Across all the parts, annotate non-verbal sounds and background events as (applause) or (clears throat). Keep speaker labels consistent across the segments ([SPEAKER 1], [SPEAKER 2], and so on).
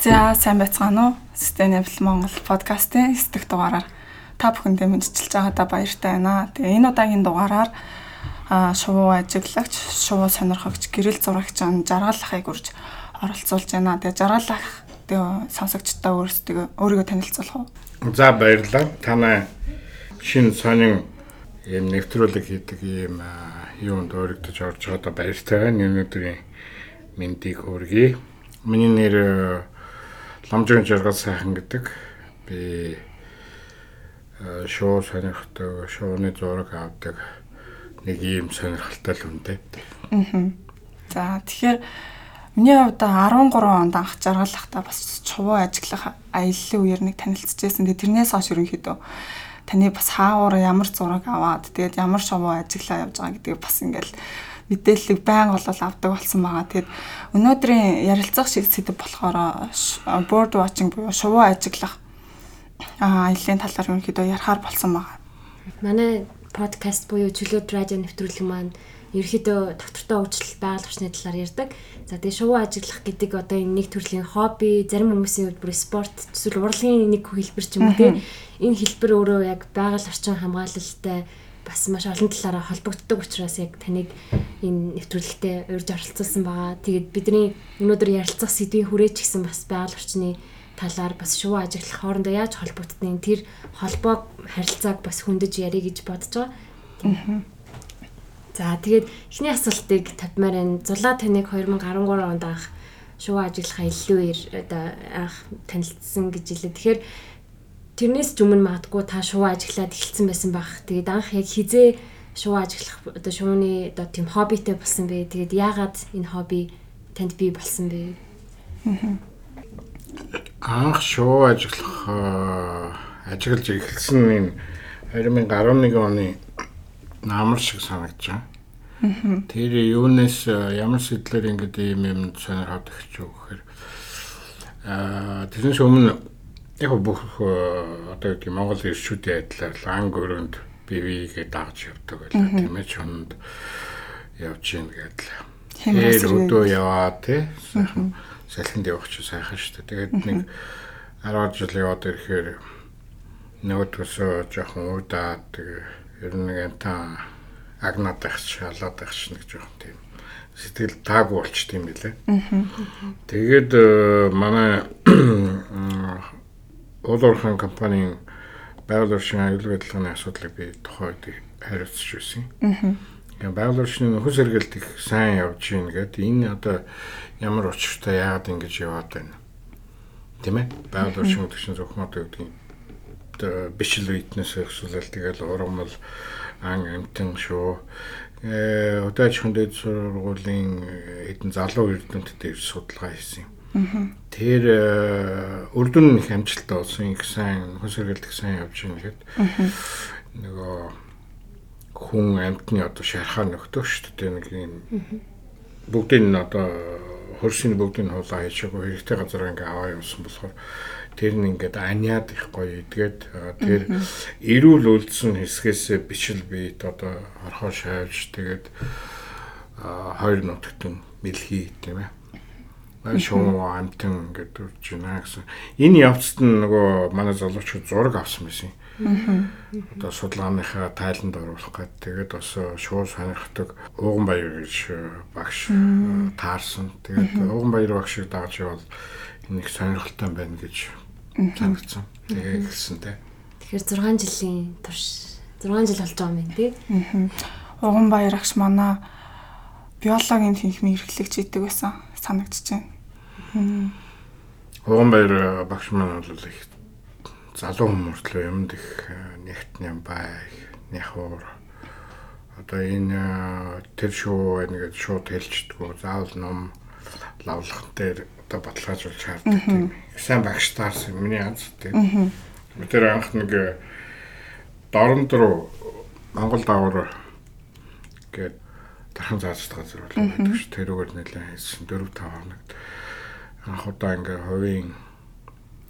[SPEAKER 1] За сайн байцгаана уу? Sustainable Монгол подкастын эсдэх дугаараар та бүхэндээ мэдчилж байгаадаа баяртай байна. Тэгээ энэ удаагийн дугаараар шувуу ажиглагч, шувуу сонирхогч, гэрэл зурагч жаргал ахыг үрж оролцуулж байна. Тэгээ жаргал ах тэгээ сонсогчдоо өөрсдөө өөрийгөө танилцуулах уу?
[SPEAKER 2] За баярлалаа. Танай шинэ сонин ийм нэвтрүүлэг хийдэг ийм юунд өргөдөж орж байгаадаа баяртай байна. Өнөөдрийн мэндийг хүргэе. Миний нэр Ламжийн жаргал сайхан гэдэг. Би шоу сонирхдаг, шоуны зураг авдаг нэг ийм сонирхолтой л үнтэй.
[SPEAKER 1] Аа. За тэгэхээр миний хувьд 13 онд анх жаргалахтаа бас чувуу ажиглах аяллаа үеэр нэг танилцчихсэн. Тэгээ тэрнээс хойш ерөнхийдөө таны бас хаавар ямар зураг аваад тэгээд ямар шовоо ажиглаа явж байгаа гэдгийг бас ингээл мэдээллийг байн болол авдаг болсон байгаа. Тэгээд өнөөдрийн ярилцах шиг сэдв болохоор board watching буюу шувуу ажиглах аяллаа талаар ерөнхийдөө ярихаар болсон байгаа.
[SPEAKER 3] Манай подкаст буюу чөлөөт радио нэвтрүүлэг маань ерөөхдөө доктортой хөгжил байгалийн талаар ярьдаг. За тэгээ шувуу ажиглах гэдэг одоо энэ нэг төрлийн хобби, зарим хүмүүсийн хувьд бүр спорт, эсвэл урлагийн нэг хэлбэр ч юм уу тийм. Энэ хэлбэр өөрөө яг байгаль орчин хамгаалалттай бас маш олон талаараа холбогддог учраас яг таныг энэ нэвтрүүлэгтээ урьж оролцуулсан байгаа. Тэгээд бидний өнөөдөр ярилцах сэдвийн хүрээч гэсэн бас байгаль орчны талаар бас шувуу ажиглах хоорондоо яаж холбогддгийг тэр холбоог харилцааг бас хөндөж ярих гэж бодож байгаа. За тэгээд эхний асуултыг тавьмаар энэ зулаа таныг 2013 онд анх шувуу ажиглах одоо анх танилцсан гэж хэлээ. Тэгэхээр тэрнээс ч өмнө магадгүй та шувуу ажиглаад эхэлсэн байсан байх. Тэгээд анх яг хизээ шувуу ажиглах одоо шувууны одоо тийм хоббитэй болсон бэ. Тэгээд яагаад энэ хобби танд бий болсон бэ?
[SPEAKER 2] Анх шувуу ажиглах ажиглаж эхэлсэн энэ 2011 оны намар шиг санагдаж байна. Тэр юунаас ямар сэтлэр ингэдэг юм юм сонирхоод өгч юу гэхээр аа тэрнээс өмнө яг бүх одоо гэдэг Монгол ирчүүдийн адилаар ланг өрөөнд бивигээ дагж явдаг байлаа тийм ээ чонд явж ийн гэдэл. Тэр өдөө яваа тий сайхан салхинд явах чи сайхан шүү дээ. Тэгээд нэг 10 жил яваад ирэхээр нөгөөдгөөсөө жоохон удаад тэгээ ер нь нэг та агнаад байх шалаад байх ч нэг жоохон тийм сэтгэл таагүй болчт юм билээ. Тэгээд э, манай Улуурхан компанийн байгаль орчин аюулгүй байдлын асуудлыг би тухайд хариуцж байсан. Аа. Байгаль орчны нөхөс сэргэлт их сайн явж гин гэдэг энэ одоо ямар учиртай яагаад ингэж яваад байна. Тэ мэ? Байгаль орчин гэдэг чинь зөвхөн одоо гэдэг бишил үйтнээс өсвөл тэгэл ургамал ан амтэн шүү. Э удаач хүндэд сургуулийн хэдэн залуу эрдэмтдтэй судалгаа хийсэн юм Тэр өрдөн их амжилттай болсон. Их сайн хүн сэргэлт их сайн явж байна гэхэд нөгөө хүн амьтны одоо шархаа нөхдөг шүү дээ. Нэг юм. Бүгдийн одоо хөрсийн бүгдийн хулаа хийчихгүй. Хэрэгтэй газар ингээ аваа явуулсан болохоор тэр нь ингээд аниад их гоё идгээд тэр эрүүл үлдсэн хэсгээс бичил бийт одоо орхоо шаавж тэгээд хоёр нутагтэн мэлхий тийм ээ шоу амтэн гэдэг үрж байна гэсэн. Энэ явцад нь нөгөө манай залуучууд зураг авсан байсан. Одоо судалгааныхаа тайланд оруулах гээд тэгээд бас шууд сонирхдаг Ууган баяр гэж багш таарсан. Тэгээд Ууган баяр багшийг дагаж явал энэ их сонирхолтой байна гэж санагдсан. Тэгээ хэлсэнтэй.
[SPEAKER 3] Тэгэхээр 6 жилийн турш 6 жил болж байгаа юм тий.
[SPEAKER 1] Ууган баяр агш манай биологийн тэнхимийн эрхлэгч идэг байсан. Санагдчихэв.
[SPEAKER 2] Уган баяр багш маань бол их залуу хүмүүртлөө юмд их нэгт нэм бай нэхуур одоо энэ тэр шоу ингээд шууд хэлчихдгүү заавал ном лавлах дээр одоо баталгаажуулж шаарддаг тийм. Сайн багш таарсан миний анз тийм тэр анх нэг дорнд руу Монгол давар гээд дархан заацдаг газар болоо гэдэг ш тэрүүгээр нэлээд хийсэн 4 5 хоног анх удаа ингээ хувийн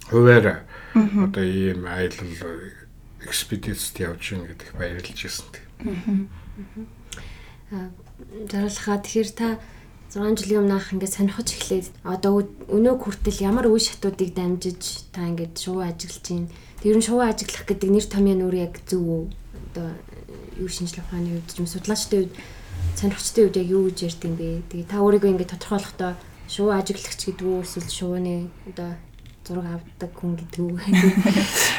[SPEAKER 2] хуваараа одоо ийм аялал экспедицэд явж гин гэдэг баярлж ирсэн тийм.
[SPEAKER 3] Аа. Заралхаа тэгэхээр та 6 жилийн өмнөх ингээд сонирхож эхлээд одоо өнөө хүртэл ямар үе шатуудыг дамжиж та ингээд шувуу ажиглаж байна. Тэр нь шувуу ажиглах гэдэг нэр томьёо нүр яг зөв үү? Одоо юу шинжлэх ухааны үед ч юм судлаачдын үед сонирхчдын үед яг юу гэж ярьдیں۔ бэ? Тэгээ та өөрийгөө ингээд тодорхойлохдоо шувуу ажиглагч гэдэг үү эсвэл шувууны одоо зураг авдаг хүн гэдэг үү.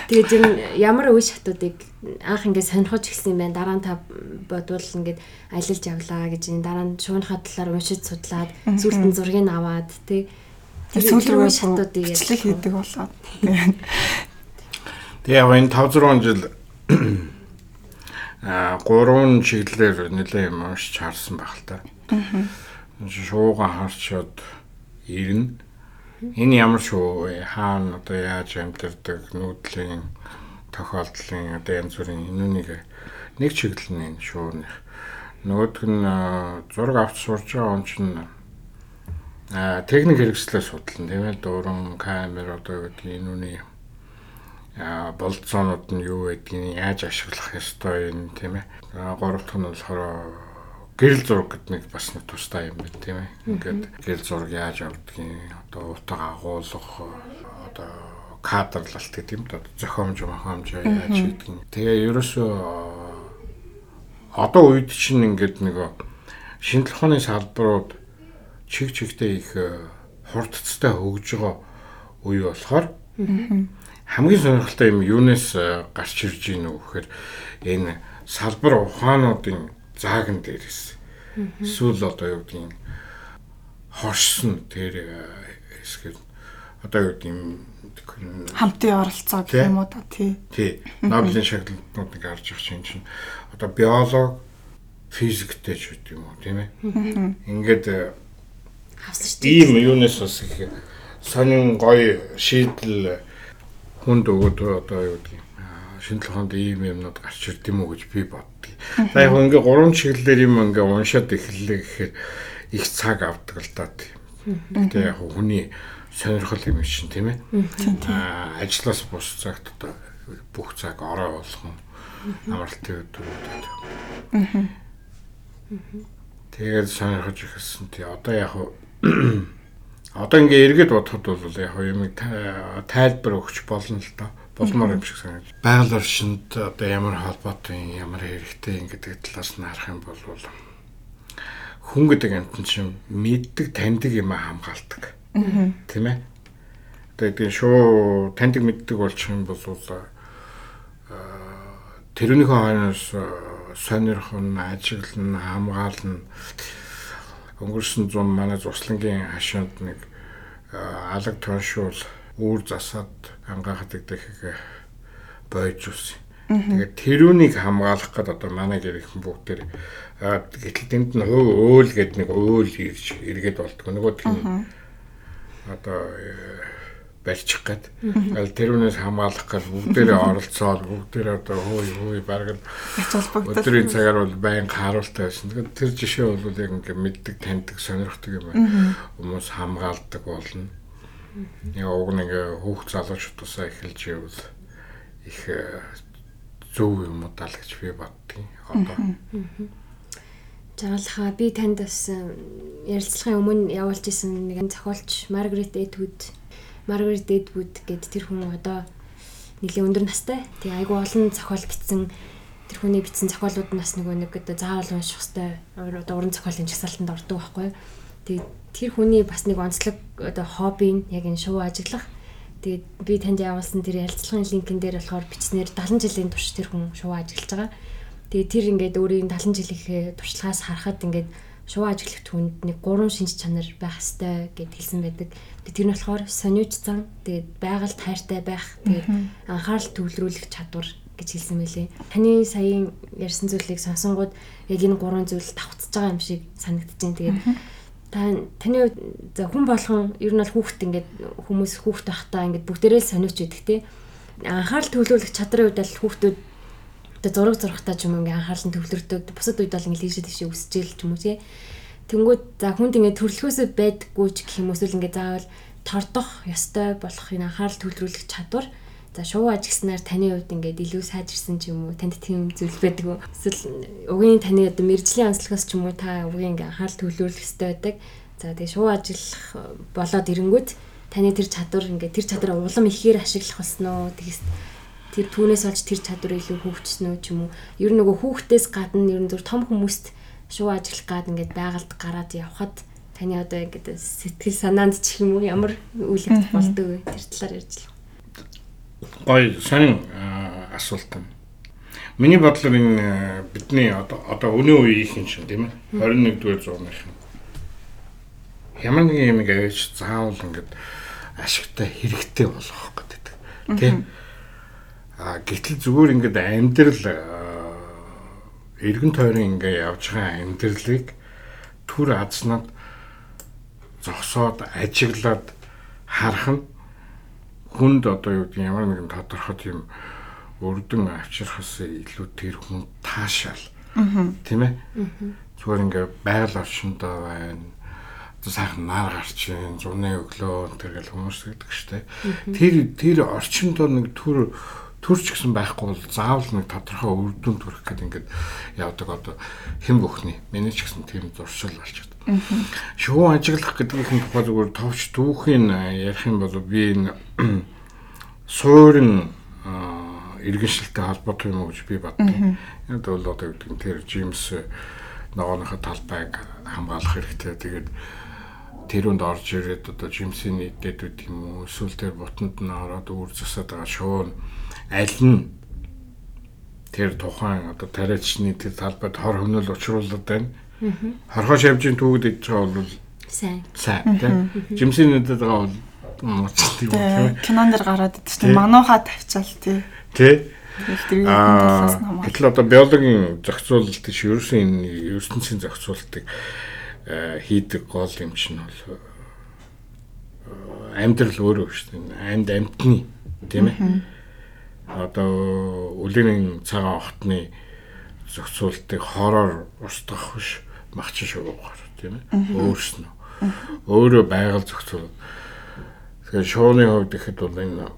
[SPEAKER 3] Тэгээд зөв ямар үе шатуудыг анх ингээд сонирхож эхэлсэн юм байна. Дараа нь та бодвол ингээд аялалж явлаа гэж энэ дараа нь шуунхаа талаар уншиж судлаад нь зургийг аваад тий
[SPEAKER 1] Тэр рүү шатуудыг бичлэг хийдэг болоод.
[SPEAKER 2] Тэгээ яг энэ 5 6 жил гурван чиглэлээр нэлээд юм уншиж харсан байх л та. Аа. Шууга харчаад ирнэ. Энэ ямар шуу вэ? Хаана одоо яаж амьдэрдэг нүүдлийн тохиолдлын одоо янз бүрийн энүүнийг нэг чиглэл нь шууны. Нөгөөх нь зураг авч сурж байгаа он чинь а техник хэрэгслээ судлан тийм ээ дууран камер одоо гэдэг энүүний болцоонууд нь юу гэдгийг яаж ашиглах ёстой юм тийм ээ. А гурав дахь нь болохоор гэрэл зураг гэдэг нэг бас нэг тустай юм байна тийм ээ. Ингээд гэрэл зураг яаж авдгийг одоо утга агуулгах одоо кадрлалт гэдэг юм да зохиомж мохомж яаж хийдэг. Тэгээ ерөөсөө одоо үед чинь ингээд нэг шинжлэх ухааны салбарууд чиг чигтэй их хурдцтай хөгж байгаа үе болохоор хамгийн сонирхолтой юм юунаас гарч ирж гин үү гэхээр энэ салбар ухаануудын зааган дээрээс эсвэл одоо юу гэдгийг хорсон тэр хэсгээр одоо юу гэдгийг
[SPEAKER 1] хамтын оролцоо гэх юм уу та тий.
[SPEAKER 2] Тий. Нобелийн шагналуудыг харж явах чинь чинь одоо биолог физиктэй ч үт юм уу тийм ээ. Ингээд
[SPEAKER 3] хавсарч
[SPEAKER 2] ийм юунаас бас их сонин гоё шийдэл хүнд өгөөд одоо юу гэдгийг шинжлэх ухаанд ийм юмнууд гарч ирд юм уу гэж би боддгийг. За яг ингээ гурван чиглэлээр юм ингээ уншаад эхэллээ гэхээр их цаг авдаг л да тийм. Гэтэ яг хүний сонирхол юм шин тийм ээ. Аа ажлаас бус цагт одоо бүх цаг орой болгон амралтын өдрүүдэд. Тэгээд сонирхож ихсэн тий одоо яг одоо ингээ эргээд бодоход бол яг юм тайлбар өгч болно л доо болмоор юм шиг санаж. Байгаль орчинд одоо ямар холбоотой ямар хэрэгтэй гэдэг талаас нь харах юм бол хүн гэдэг амтан чинь мэддэг таньдаг юм хамгаалдаг. Тийм ээ. Одоо тийм шуу таньдаг мэддэг болчих юм бол тэрүүнийхөө хойноос сонирх нь ажиглал нь хамгаална өнгөрсөн зам манай зурслангийн хашаанд нэг алаг тоншуул үүр засаад ангаахад их бойж үс. Тэгээд тэрүүнийг хамгаалах гээд одоо манай гэрхэн бүгд тэр гэтэл тэнд нь хөө өөл гэдэг нэг өөл ирж эргээд болдгоо. Нөгөө тийм одоо э, барьчих гээд. Аль тэрүүнээс хамгаалах гээд бүгдээрээ оролцоод бүгдээрээ одоо хөөе хөөе баг өдрийн цагаар бол байн харуултай байсан. Тэгээд тэр жишээ бол яг ингээд мэддэг, таньдаг, сонирхдаг юм байна. Хүмүүс хамгаалдаг болно. Яг уг нэг хүүхд залуучуудаас эхэлж ивэл их э, зөв юм уу даа л гэж би боддгийн одоо.
[SPEAKER 3] Жагалха би танд бас ярилцлагын өмнө явуулж исэн нэгэн зохиолч Маргарет Эдвуд Маргарет Эдвуд гэдэг тэр хүн одоо нэлийн өндөр настай. Тэгээ айгүй олон зохиол бичсэн тэр хүний бичсэн зохиолууд нас нөгөө нэг одоо заавал унших хэвээр одоо уран зохиолын жагсаалтанд ордог байхгүй. Тэгээ тэр хүний бас нэг онцлог одоо хобби нь яг энэ шоу ажиглах. Тэгээд би танд явуулсан тэр ярилцлагын линкэн дээр болохоор бичснээр 70 жилийн турш тэр хүн шоу ажиглаж байгаа. Тэгээд тэр ингээд өөрийн 70 жилийнхээ туршлагаас харахад ингээд шоу ажиглагч хүнд нэг гурван шинж чанар байх ёстой гэд хэлсэн байдаг. Тэгээд тэр нь болохоор сониуч зан, тэгээд байгальд хайртай байх, тэгээд анхаарал төвлөрүүлэх чадвар гэж хэлсэн байлээ. Таны саяын ярьсан зүйлийг сонсонгууд яг энэ гурван зүйл давтцаж байгаа юм шиг санагдчихээн. Тэгээд та таны за хүн болгон ер нь бол хүүхэд ингээд хүмүүс хүүхэд байхдаа ингээд бүгдээрээ сониуч идэх те анхаарал төвлөрүүлэх чадрын үед л хүүхдүүд одоо зураг зурхтаа ч юм ингээ анхаарал нь төвлөрдөг бусад үед бол ингээ тийшээ тийшээ үсчихэл ч юм уу те тэнгүүд за хүнд ингээ төрөлхөөсөө байдаггүй ч гэх юм эсвэл ингээ заавал тордох ёстой болох энэ анхаарал төвлөрүүлэх чадвар За шувуу ажигснаар таны хувьд ингээд илүү сайжирсан ч юм уу танд тийм зүйл байдаг уу? Эсвэл угийн таны одоо мэрэгжлийн онцлогоос ч юм уу та угийн ингээд анхаарал төвлөрүүлэх хэрэгтэй байдаг. За тэгээ шуу ажиллах болоод ирэнгүүт таны тэр чадвар ингээд тэр чадвар улам ихээр ашиглах болсон уу? Тэгээс тэр түүнээс олж тэр чадвар илүү хөгжсөн үү ч юм уу? Ер нь нөгөө хүүхдээс гадна ер нь зөв том хүмүүст шуу ажиллах гад ингээд байгальд гараад явхад таны одоо ингээд сэтгэл санаанд ч юм уу ямар үйл явдал болдог вэ? Тэр талаар ярьж л.
[SPEAKER 2] Гой аа, асуулт юм. Миний бодлоор энэ бидний одоо одоо өнөө үеийнхэн шин тийм ээ 21-р зууныхан ямар нэг юм гэж заавал ингээд ашигтай хэрэгтэй болгох гэдэг тийм а гэтэл зүгээр ингээд амьдрал эргэн тойрон ингээд явж байгаа амьдралыг түр азнаад зогсоод ажиглаад харах нь хүнд одоо юу гэдэг ямар нэгэн тодорхой тийм өрдөн авчрахаас илүү тэр хүн таашаал. Тийм ээ зүгээр ингээд байгаль орчиндөө байна. Сайхан нар гарч ийн зуны өглөө тэргээл хүмүүс гэдэг штэ. Тэр тэр орчинд нэг төр төрч гэсэн байхгүй бол заавал нэг тодорхой үр дүн төрөх гэдэг ингээд явдаг одоо хэн бүхний миний ч гэсэн тийм зуршил болж байна. Шуу ажиглах гэдгийг тухай зүгээр товч түүхийн ярих юм бол би энэ (clears throat) суурин иргэншилтэй холбоотой юм уу гэж би боддог. Энэ бол одоо гэдэг нь тэр Джеймс нөгөөнийхөө талбайг хамгаалах хэрэгтэй. Тэгээд тэрүүнд орж ирээд одоо жимсийн нийтэд юм уу эсвэл тэр бутанд нь ороод үр засаад байгаа шуун аль нь тэр тухайн одоо тариачны тэр талбайд хор хөнөөл учруулад байна. Хорхоо шавжийн түүгд идэж байгаа бол
[SPEAKER 3] сайн.
[SPEAKER 2] сайн тийм. Жимсийн нийтэд байгаа бол юм тийм.
[SPEAKER 1] Кинон дэр гараад идэв чинь манууха тавьчаал тий. Хамаа.
[SPEAKER 2] Гэтэл одоо биологийн зохицуулалт гэж ерөөсөн энэ ертөнцийн зохицуулалтыг хийдэг гол юм чинь бол амьдрал өөрөө шүү дээ. Амьд амьтны тийм ээ. Одоо үлэрийн цагаан хотны зохицуултыг хороор устгах биш махчин шуугаар тийм ээ. Өөрснөө. Өөрөө байгаль зохицуул. Тэгэхээр шууны хувьд ихэд бол энэ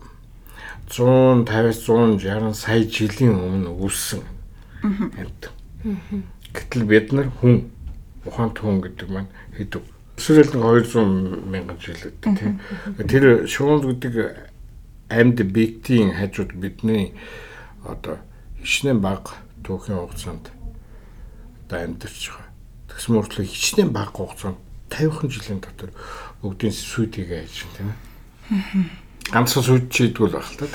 [SPEAKER 2] 150-аас 160 сая жилийн өмнө үүссэн амьд. Гэтэл бид нар хүн ухаан түн гэдэг маань хэд Эсвэл нэг 200 мянган жил гэдэг тийм. Тэр шуул гэдэг амьд биетийн хажууд бидний одоо хичнээн баг түүхийн хугацаанд одоо амьдарч байгаа. Тэгс мөртлөө хичнээн баг хугацаанд 50хан жилийн дотор бүгдийн сүйтгээ хийж тийм ээ. Ганцхан сүйт чийдгүүл баг л та.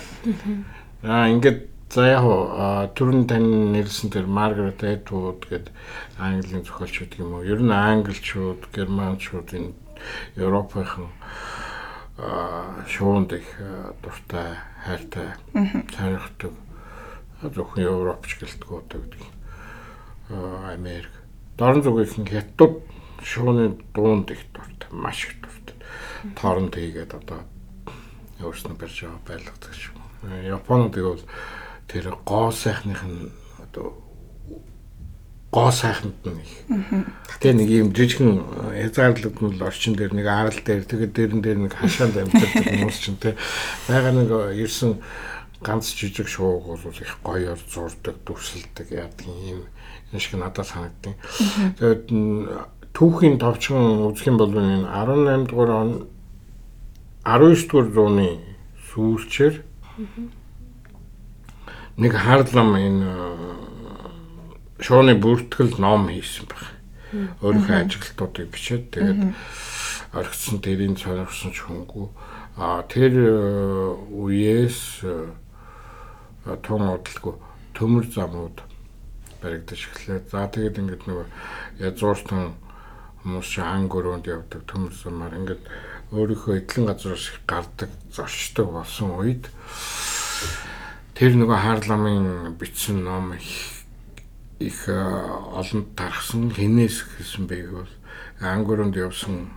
[SPEAKER 2] Аа ингээд За яг түрүүн тань нэрсэн тэр Маргарет Эдвуд гэдэг Английн зохиолч гэдэг юм уу? Ер нь англичууд, германчууд энэ Европынхан шуунд их дуртай, хайртай, сонирхдаг. Зөвхөн Европч гэлтгүү одоо гэдэг. Америк. Дорн зүгийнхэн хятад шууны дуунд их дуртай, маш их дуртай. Торонт хийгээд одоо өөрснөө барьж байгаа байлгадаг шүү. Японууд бол тэр гоо сайхных нь одоо гоо сайханд нь их. Тэгээ нэг юм жижигэн хязгаарлалт нь бол орчин дээр нэг арал дээр тэгээд дээрэн дээр нэг хашаанд амьддаг хүмүүс чинь те байгаа нэг ирсэн ганц жижиг шууг бол их гоёор зурдаг, дүрсэлдэг яадаг юм энэ шиг надад санагдیں۔ Тэгээд түүхийн товчхон үзэх юм бол энэ 18 дугаар он 19 дугаар зууны сүүлчээр нэг харлам энэ шууны бүртгэл ном хийсэн баг. Өөрийнхөө ажиглалтуудыг бичээд тэгээд оргицсан тэрийн сонирхсан ч хөнгүү. А тэр үеэс тун удалгүй төмөр замууд баригдаж эхлэв. За тэгээд ингээд нөгөө язууртан хүмүүс чи ангөрөнд явдаг төмөр замаар ингээд өөрийнхөө эдлэн газраас их гардаг, зорчдог болсон үед тэр нөгөө хаарламын бичсэн ном их их олонд тархсан хинээс хэлсэн бэ бол ангөрөнд явсан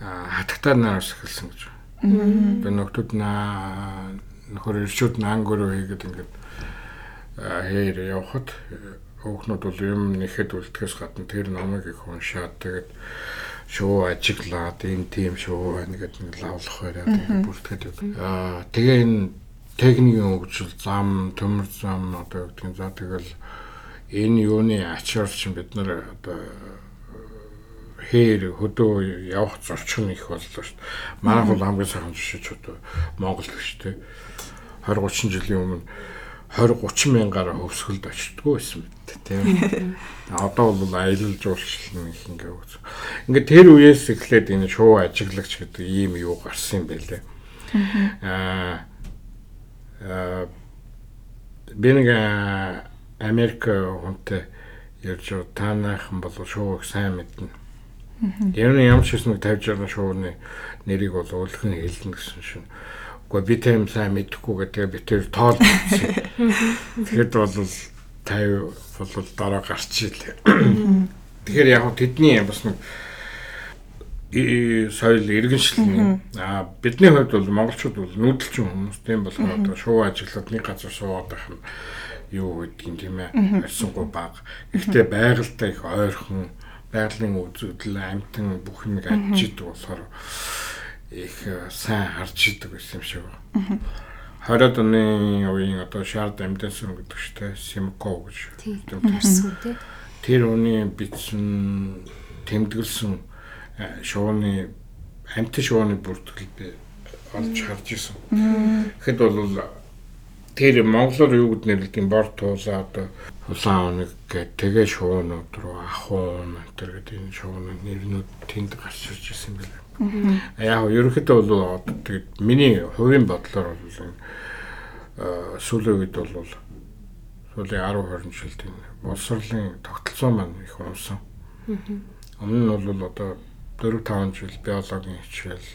[SPEAKER 2] хатагтаар нараас эхэлсэн гэж. Тэгээ нөхдүүд наа нөхөр ирчүүд ангөрөө хийгээд ингээд хээр явхад өөхнүүд бол юм нэхэд үлдэхээс гадна тэр номыг их уншаад тэгээд шуу ажиглаад энэ тийм шуу байна гэдэг нэг лавлах байраа тэгээд бүртгэдэг. Аа тэгээ энэ техникийн хөгжил зам, төмөр зам одоо гэдгийг за тэгэл энэ юуны ачаар чинь бид нар одоо хээр хөдөө явах зорчих нь их боллоо шүү дээ. Манайх бол хамгийн сайхан жишээч одоо Монгол гэж дээ. 20 30 жилийн өмнө 20 30 мянгаар хөвсгөлд очтгоо байсан мэт тийм. (laughs) Одоо бол аялал жуулчлал нэг ингээ үз. Ингээ тэр үеэс эхлээд энэ шоу ажиглагч гэдэг ийм юу гарсан юм байлээ. Аа аа би нэг Америк хүнтэй ярьж таанайхан бол шоуг сайн мэднэ. Яг нь ямар ч хэсэг тавьж байгаа шоуны нэрийг бол өлгөн хэлнэ гэсэн шин. Гэхдээ би тэм сайн мэдэхгүй гэдэг би тэр тоол. Тэгэхэд бол 50 бол дараа гарч ийлээ. Тэгэхээр яг тэдний бас нэг соёл иргэншил а бидний хувьд бол монголчууд бол нүүдэлчин хүмүүс тийм болохоор одоо шуу ажиглаад нэг газар суугаад байх нь юу гэдгийг тийм ээ арьсангуй баг. Гэхдээ байгальтай их ойрхон байгалийн үзэгдэл амтан бүх нэг ажиж идэг болохоор их сайн харж идэг байсан юм шиг байна. 20-ад оны үеийн одоо шаард амьдсан гэдэг чтэй Симко гэж. Тэр үний бичсэн тэмдэглэсэн шууны амт шууны бүртгэл би олж харж исэн. Тэгэхэд бол тэр монголоор юу гэд нэрлэдэг бор туулаа одоо улаан оног гэдэг тэгээ шуунууд руу ахуун энэ гэдэг энэ шуунууд нэрнүүд тэнд гарч ирж ирсэн юм байна. Яг ерөнхийдөө бол тэгээд миний хувийн бодлоор бол сүүлийн үед бол сүүлийн 10 20 жилд энэ боловсролын тогтолцоо маань их унсан. Өмнө нь бол одоо 4 5 жил биологийн хичээл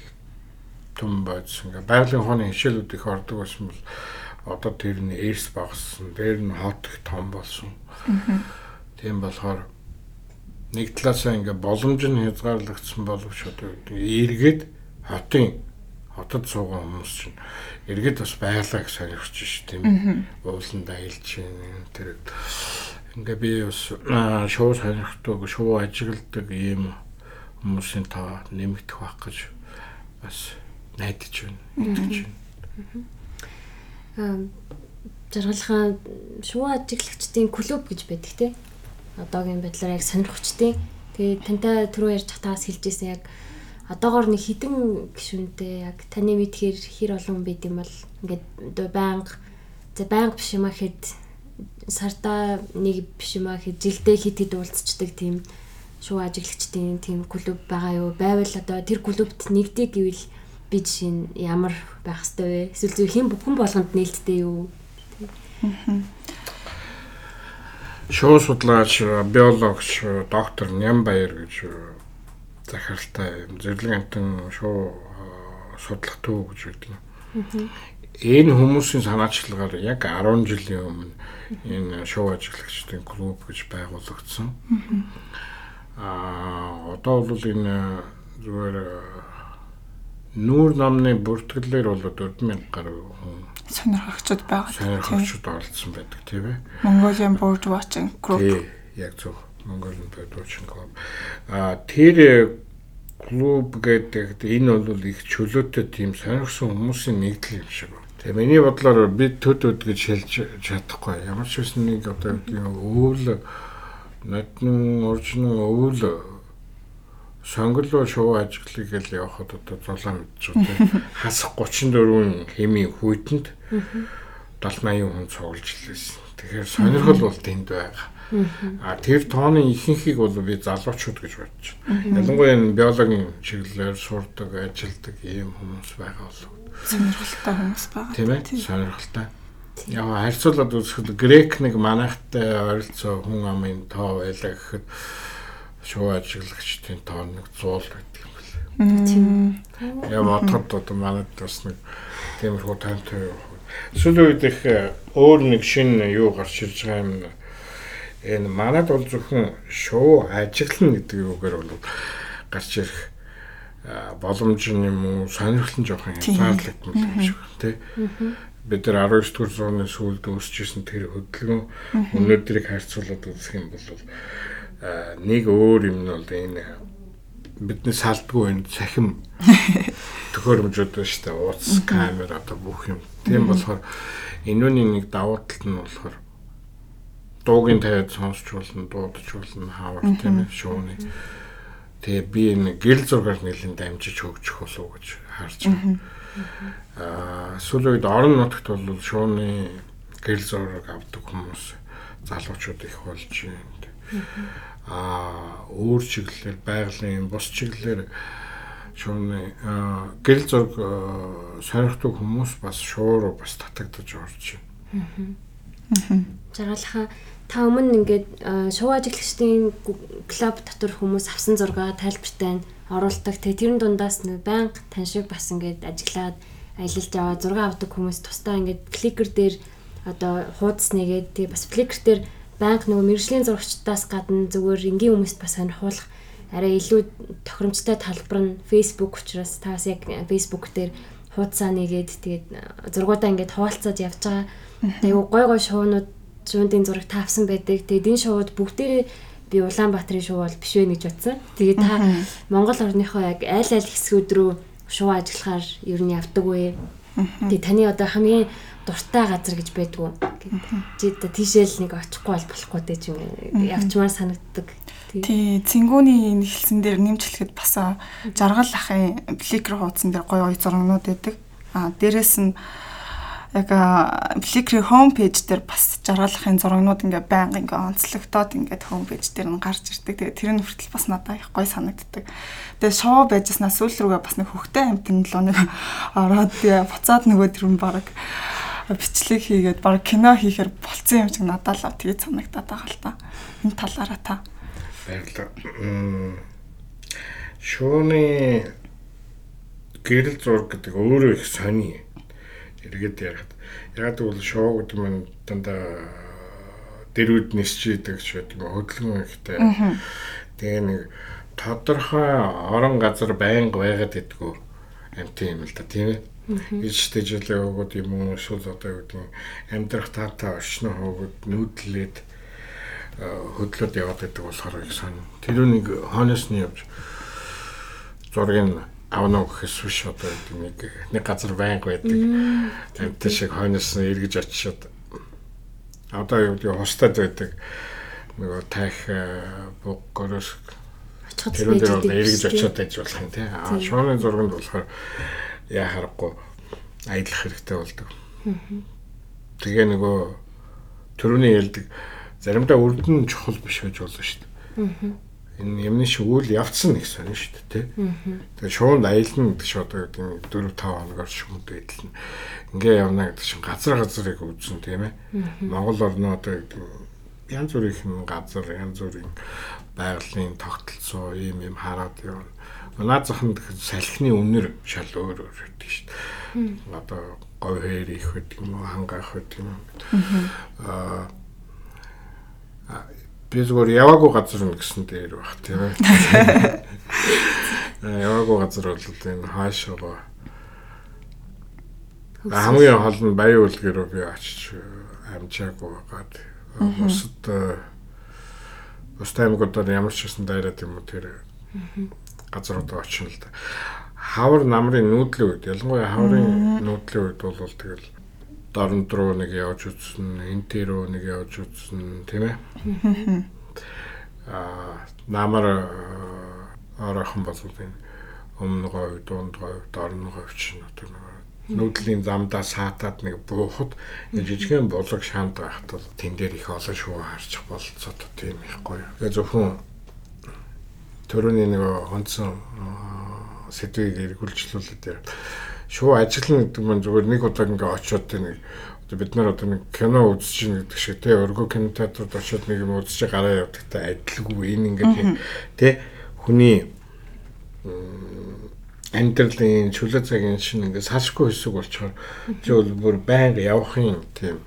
[SPEAKER 2] түн бодсон. Ингээ байгалийн ухааны хичээлүүд их ордог байсан бол одоо тэр нь эрс багассан. Тэр нь хот их том болсон. Тийм болохоор нэг талаасаа ингээ боломж нь хязгаарлагдсан боловч одоо эргээд хотын хотод суугаа хүмүүс чинь эргээд бас байгалаа их сонирхож ш тийм ууланд аялж тэр ингээ би бас шоу сонирхдаг шоу ажигладаг ийм хүмүүсийн тоо нэмэгдэх байх гэж бас найдаж байна. Итгэж байна.
[SPEAKER 3] Жаргалхан шуу ажиглагчдын клуб гэж байдаг те. Одоогийн байдлаар яг сонирхчдын. Тэгээ тантай түрүү ярьж хатаас хэлжсэн яг одоогоор нэг хідэн гişүнтэй яг таны мэдхээр хэр олон байд юм бол ингээд байнга за байнга биш юм ахэд сартаа нэг биш юм ахэд жилдээ хит хит уулзчдаг тийм шуу ажиглагчдын тийм клуб байгаа юу? Байвал одоо тэр клубт нэгдэг гэвэл би жишээ нь ямар байх хэвтэй вэ? Эсвэл зөв хэн хүн болгонд нээлттэй юу?
[SPEAKER 2] Шуу судлаач, биологч, доктор Нямбаяр гэж захиралтай зэрлэг амтан шуу судлах төв гэж байдаг. Энэ хүмүүсийн санаачлагаар яг 10 жилийн өмнө энэ шуу ажиглагчдын клуб гэж байгуулагдсан. Аа одоо бол энэ зүгээр нүүр намны бүртгэлээр бол 4000 гаруй хүн
[SPEAKER 1] сонирхогчд байгаа.
[SPEAKER 2] Сонирхогчд оролцсон байдаг тийм ээ.
[SPEAKER 1] Mongolian Bird Watching Group.
[SPEAKER 2] Яг зөв. Mongolian Bird Watching Group. Аа тэр клуб гэдэг энэ бол их чөлөөтэй тийм сонирхсан хүмүүсийн нэгдэл юм шиг байна. Тэгээ миний бодлоор бид төд өд гэж хэлж чадахгүй. Ямар ч үсэн нэг одоо өвөл надны оржны өвөл сонголоо шуу ажиглыг л явахад одоо зулаа мэдчихв. (laughs) Хас 34-ийн хэмийн хүйтэнд 70 80 хүн цуглаж лээсэн. Тэгэхээр сонирхол бол тэнд байгаа. А тэр тооны ихэнхийг бол би залуучууд гэж бодож байна. Ялангуяа энэ биологийн чиглэлээр сурдаг, ажилдаг ийм хүмүүс байгаа болов.
[SPEAKER 1] Сонирхолтой хүмүүс байгаа.
[SPEAKER 2] Тийм ээ. Сонирхолтой. Яг харьцуулаад үзэхэд грек нэг манайхтай ойролцоо хүн амын тоо байлаа гэхэд шуу ажиглагчдын тоо нэг 100 байдаг юм байна.
[SPEAKER 3] Тийм.
[SPEAKER 2] Яг бодоход одоо манайд бас нэг тиймэрхүү таймтай юу. Сүүлийн үед их өөр нэг шинэ юу гарч ирж байгаа юм. Энэ манайд бол зөвхөн шуу ажиглана гэдэг юугаар бол гарч ирэх боломж юм уу сонирхол нь жоохон хязгаарлагдсан юм шиг тий бид нар 19 дугаар зууны сүүлд үүсчихсэн тэр хөдөлгөөн өнөөдрийг харьцуулаад үзэх юм бол нэг өөр юм нь бол энэ бидний салдгүй энэ цахим (laughs) төхөөрөмжүүд байна шүү дээ. Ууц, камер одоо бүх юм. Тийм болохоор энүүний нэг давуу тал нь болохоор дуугийн тавиад сонсч болно, дуудаж болно, хаавар тийм шууны. Тэгээ би энэ гэрэл зургаар нэлийн дамжиж хөгжих болов уу гэж харж байна. Аа сүүлийн үед орон нутагт бол шууны гэрэл зураг авдаг хүмүүс залуучууд их болж байна. Аа өөр чиглэлээр байгалийн бус чиглэлээр шууны гэрэл зураг сонирхдаг хүмүүс бас шууруу бас татагдаж орж байна.
[SPEAKER 3] Жаргалахаа та өмнө ингээд шоу ажиглагчдын клуб дотор хүмүүс авсан зургаа тайлбартай оруулдаг. Тэгээ тэрэн дундаас нэг банк тань шиг бас ингээд ажиглаад аялалд яваа зураг авдаг хүмүүс тусдаа ингээд фликер дээр одоо хуудас нэгээд тэгээ бас фликер дээр банк нөгөө мэрэгжлийн зурагчдаас гадна зүгээр энгийн хүмүүст бас сонирхуулах арай илүү тохиромжтой талбар нь Facebook учраас таас яг Facebook дээр хуудасаа нэгээд тэгээд зургуудаа ингээд хуваалцаад явж байгаа. Тэгээ гой гой шоунууд шуундын зураг таавсан байдаг. Тэгээд энэ шоуд бүгдээрээ би Улаанбаатарын шоу бол биш вэ гэж бодсон. Тэгээд та Монгол орныхоо яг аль аль хэсгүүд рүү шоу ажиллахаар ер нь явдаг вэ? Тэгээд таны одоо хамгийн дуртай газар гэж байдгүй. Чи одоо тийшээл нэг очихгүй бол болохгүй дээ чи явчмаар санагддаг.
[SPEAKER 1] Тий, цэнгүүний энэ хэлсэн дээр нэмжлэхэд бас жаргал ахын фликер хуудсан дээр гоё гоё зурагнууд байдаг. А дээрэс нь яг хоум пэйж дээр бас жаргалахын зурагнууд ингээ байнга ингээ онцлогдоод ингээ хоум пэйж дээр нь гарч ирдэг. Тэгээ тэр нь хүртэл бас надад их гоё санагддаг. Тэгээ шоу байжснаа сүүл рүүгээ бас нэг хөхтэй амтэн лөө нэг (laughs) ороод буцаад нөгөө тэр нь баг бичлэг хийгээд баг кино хийхээр болцсон юм шиг надад л тэгээ санагдаад байгаа л та. Энэ талаараа та.
[SPEAKER 2] Баярлалаа. Шууны гэрэл зураг гэдэг өөрөө их сони эргээд ярихад ягаад гэвэл шоу гэдэг нь дандаа дэрүүд нисчихэд ч байдаг юм хөдөлгөөн ихтэй. Тэгээ нэг тодорхой орон газар байнга байгаад идэггүй амт юм л да тийм ээ. Ижтэй жилээ өгөөд юм уу? Эсвэл одоо юу гэдэг амьдрах таатаа орчны хөөгд нүүдлээд хөдлөд яваад байдаг болохоор их сан. Тэр нэг хойноос нь явж зургийг авна гэхээс биш одоо нэг нэг газар байнг байдаг. Амт шиг хойноос нь эргэж очиод одоо юу гэдэг хустад байдаг. Нөгөө тах боггороос тэр дээр эргэж очиод болох юм тий. Шууны зурганд болохоор яа харахгүй аялах хэрэгтэй болдог. Тэгээ нөгөө төрөний ялдаг заримдаа үрдэн чухал биш байж болно шүү дээ энэ юмны шиг үйл явцсан нэг сонь шүү дээ тий. Тэгээ шуунд аялна гэдэг шиг одоо гэдэг 4 5 хоногор шүүнд байдал нь ингээ явна гэдэг чинь газар газрыг үзэн тийм ээ. Монгол орноо одоо гэдэг янз бүрийн газар янз бүрийн байгалийн тогтолцоо ийм юм хараад явна. Наад захын салхины үнэр шал өөр өөр гэдэг шүү дээ. Одоо говь хээр их гэдэг юм уу хангаах гэдэг юм. Аа би зүгээр яваагүй газар нь гэсэн дээр баг тийм ээ. (laughs) Яваагүй газар бол энэ хаашаа хамгийн хол нь баян үлгэрөө би очиж амжаагүй байгаад бусад бус таймгуудаар ямар ч гэсэн дайраад юм уу тэр газрууд очино л да. Хавар намрын нүүдлийн үед ялангуяа хаврын нүүдлийн үед бол тэгэл дорнд руу нэг явж үзсэн, энтэ рүү нэг явж үзсэн, тийм ээ. (laughs) Аа намар оройхон болов энэ өмнө говь, дунд говь, дорн говь чинь одоо нүүдлийн замдаа саатаад нэг буухад жижигхэн булаг шаанд байхад тэн дээр их олон шуу харчих болцоод тийм их гоё. Тэгээ зөвхөн төрөний нэг хонцсон сэдвийг эргүүлжлүүлээд шуу ажиллана гэдэг нь зүгээр нэг удаа ингээ очиод нэг бид нар одоо нэг кино үзэж байна гэдэг шиг те өргөө кинотеатрт очиод нэг юм үзэж гараа явдагтай адилгүй энэ ингээд те хүний амьдралын чөлөө цагийн шин ингээд салшгүй хэсэг болчоор бол бүр байнга явахын тийм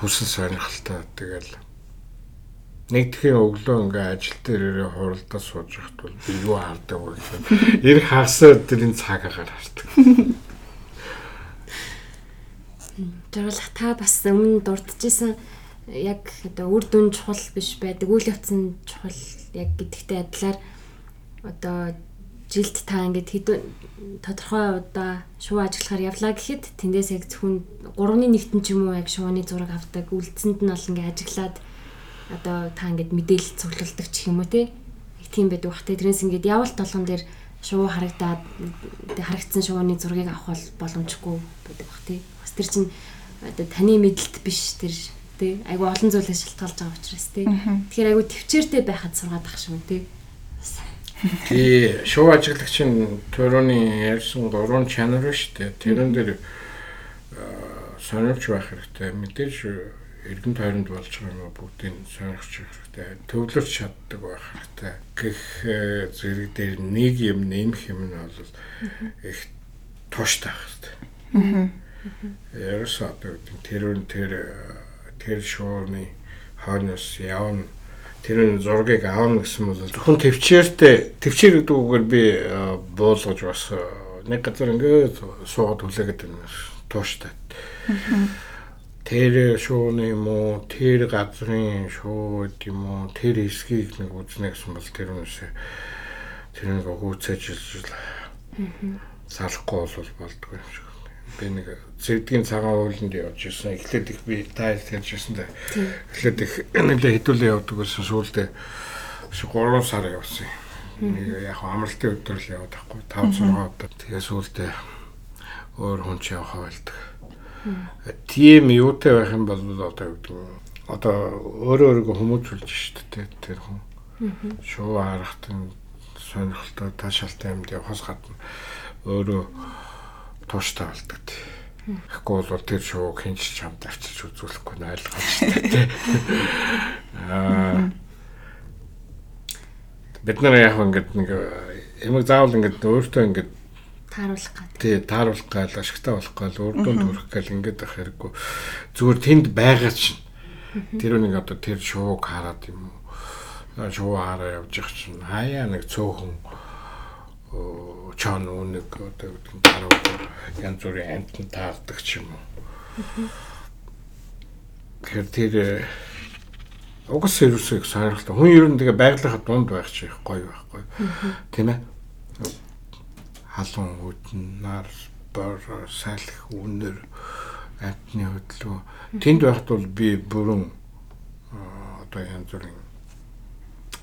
[SPEAKER 2] хүсэл сонирхолтой тэгэл нэгдэхийн өглөө ингээ ажил дээр хуралдаа сууж байхад бол би юу хардаг вэ гэхээр эр хагасаа тэрийн цаг агаар хардаг.
[SPEAKER 3] Жарлах та бас өмнө дурдчихсан яг одоо үр дүн чухал биш байдаг үйл явц нь чухал яг гэдэгтэй адилаар одоо жилд та ингээд хэдэн тодорхой удаа шуу ажиллахаар явлаа гэхэд тэндээс яг зөвхөн 3-ны нэгтэн ч юм уу яг шууны зураг авдаг үлдсэнд нь бол ингээд ажиглаад одоо та ингээд мэдээлэл цуглуулдаг ч юм уу те их тийм байдаг бах те тэрнээс ингээд явал толгон дээр шувуу харагдаад харагдсан шувууны зургийг авах бол боломжгүй байдаг бах те бас тэр чинь одоо таны мэдлэлт биш тэр те айгу олон зүйлээс шалтгаалж байгаа учраас те тэгэхээр айгу төвчээртэй байхад сургаад ах шүү те
[SPEAKER 2] Тий, шоу ажиглагчийн төрөний ярьсан гурван чанар шүү дээ. Тэрэн дээр сонирч байх хэрэгтэй. Мэдээж эргэн тойронд болж байгаа юм бүгдийг сонирхч хэрэгтэй. Төвлөрч чаддаг байх хэрэгтэй. Гэх зэрэг дээр нэг юм нэмэх юм нь бол их тууштай хэрэгтэй. Ярс одоо тэр тэр тэр шууны хойноос явна тэр зургийг аавна гэсэн бол зөвхөн төвчээртэй төвчээр гэдэг үгээр би буулгаж бас нэг газар ингээд суугаад хүлээгээд байна тууштай. Тэр шууны юм уу тэр газрын шууд юм уу тэр хэсгийг нэг үзнэ гэсэн бол тэр үнэсээ тэр нэг хөөцөжилж салахгүй бол болдгоо юм шиг би нэг зэрдгийн цагаан ууланд явж ирсэн. Эхлээд их би тайл хэлж ирсэн дээ. Эхлээд их нэлээ хэдүүлээ явдаг байсан. Сүүлдээ 3 сар явсан. Нэг яг амралтын өдөр л яваад байхгүй 5 6 өдөр. Тэгээ сүүлдээ өөр хүн ч явах байлдаг. Тийм юутай байх юм бол одоо гэдэг нь одоо өөрөө өөрийгөө хүмүүжүүлж шүү дээ тэр хүн. Шуу харахт нь сонирхолтой таашаалтай юмд явахаас гадна өөрөө тууштай болдог. Тэгэхгүй бол тэр шоуг хинч чамд авчирч үзүүлэхгүй нь ойлгож байна. Аа бид нар яг ингээд нэг ямаг заавал ингээд өөртөө ингээд
[SPEAKER 3] тааруулах гэдэг.
[SPEAKER 2] Тий, тааруулах гал ашигтай болох гал урдуунд хүрэх гал ингээд байх хэрэггүй. Зүгээр тэнд байгаа чинь тэр нэг одоо тэр шууг хараад юм уу? Шуу хараа явж их чинь хаяа нэг цөөхөн чон үнэг одоо таруу янз бүрийн амтан таардаг ч юм уу. Тэгэхээр тэр угс сервисийг сонирхолтой. Хүн ер нь тэгээ байгалийнхаа дунд байх чи гоё байхгүй. Тийм ээ. Халуун хөдөн нар бор салхи үнэр амтны хөдлөө тэнд байхад бол би бүрэн одоо янз бүрийн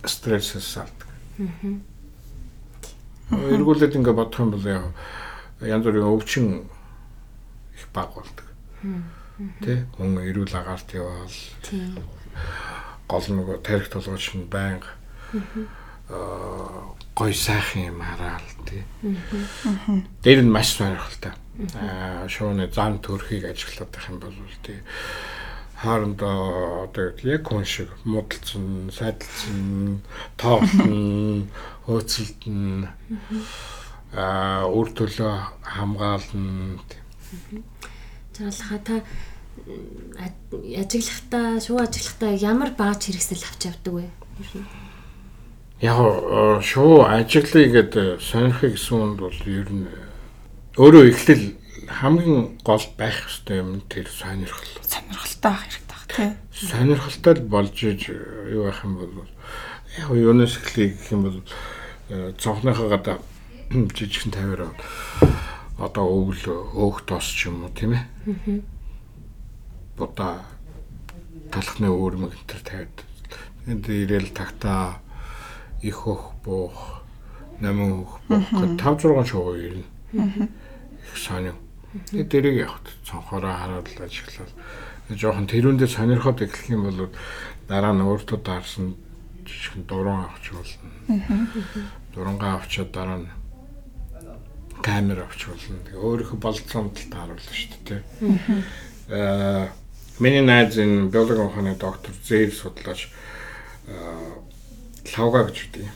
[SPEAKER 2] стрессээс салдаг. Аа эргүүлээд ингээ бодох юм бол яг янз бүрийн өвчин их баг болдог. Тэ? Хүн эрүүл агаарт яваал. Гол нөгөө тарих толгойч нь байнга гой сайхан юм хараал тий. Дээр нь маш сонирхолтой. Аа шууны зам төрхийг ажиглаад байх юм бол тий хаандаа одоо яг хүн шиг муудалцсан, сайдалцсан, тоолсон, хөөцөлдөн аа үр төлөө хамгаална.
[SPEAKER 3] Заалха та ажиглахдаа, шуу ажиглахдаа ямар бааж хэрэгсэл авч явдаг вэ?
[SPEAKER 2] Яг шуу ажиглая гэдэг сонирхыг гэсэн нь бол ер нь өөрөө эхлэл хамгийн гол байх ёстой юм тэр сонирхол.
[SPEAKER 1] Сонирхолтой байх хэрэгтэй баг тий.
[SPEAKER 2] Сонирхолтой болж иж юу байх юм бол яг юунаас эхлэе гэх юм бол цонхныхоо гадаа (clears throat) жижигхэн тавиараа одоо өвөл өөх тос ч юм уу тийм ээ. Бода талхны өөрмөг энэ төр тавиад энд ирээл тагтаа их хөх буух намын хөх буух 5 6 шоу ирнэ. Их сонир Тэгээ дэрэг явахд цонхороо хараад л ажиглал. Жохон тэрүүндээ сонирхоод эхлэх юм бол дараа нь өөртөө даарсан жижигхэн дуран авч болно. Дурангаа авчаад дараа нь камер авч болно. Тэгээ өөрийнхөө болцоонд л тааруулна шүү дээ. Аа миний найз энэ биологи ухааны доктор Зээл судлаач лавга гэж үгүй.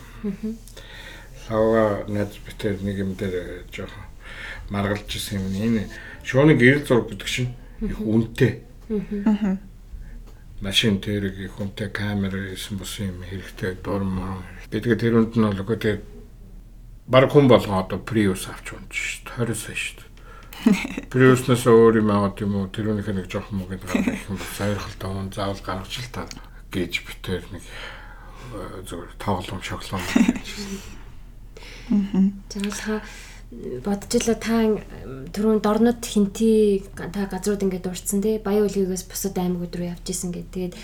[SPEAKER 2] Лавга найз битэр нэг юм дээр жоохон маргалж исэн юм. Энэ шууны гэрэл зураг гэдэг чинь их үнэтэй. Машин тэрэг их үнэтэй камер исэн бусан юм хэрэгтэй дурм. Бидгээ тэр үнд нь бол үгүй тэр баг хүн болгоо одоо Prius авч унж шүү дээ. 20 сая шүү дээ. Prius-наас өөр юм аваад юм уу тэрүүнийх нэг жоох муу гэдэг гарах юм сойрхолтой хүн заавал гаргаж л та гэж битэр нэг зүгээр тоглоом шоглоом гэж.
[SPEAKER 3] Аа. За бодчихлоо та түрүүн дорнод хинти та газрууд ингээд дурдсан тий баян үлгийгээс бусад аймагуд руу явж исэн гэдэг. Тэгээд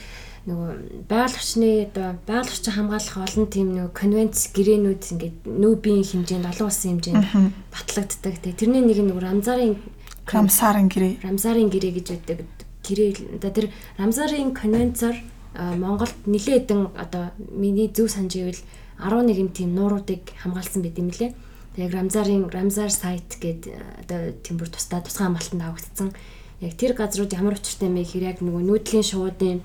[SPEAKER 3] нөгөө байгаль орчны одоо байгаль орчин хамгаалах олон тийм нөгөө конвенц гэрээнүүд ингээд нүүбийн хэмжээнд олон улсын хэмжээнд батлагддаг. Тэгээ тэрний нэг нь нөгөө Рамзарын
[SPEAKER 1] Рамсарын гэрээ.
[SPEAKER 3] Рамзарын гэрээ гэж байдаг. Гэрээ одоо тэр Рамзарын конвенцоор а, Монголд нэлээд хэдэн одоо миний зөв санаж ивэл 11 тийм нууруудыг хамгаалсан байт юм лээ. Яг Рамзарын Рамзар сайт гэдэг одоо тийм бүр тусдаа тусгай хамгаалтанд авагдсан. Яг тэр газрууд ямар учиртай юм бэ гэхээр яг нөгөө нүүдлийн шуудын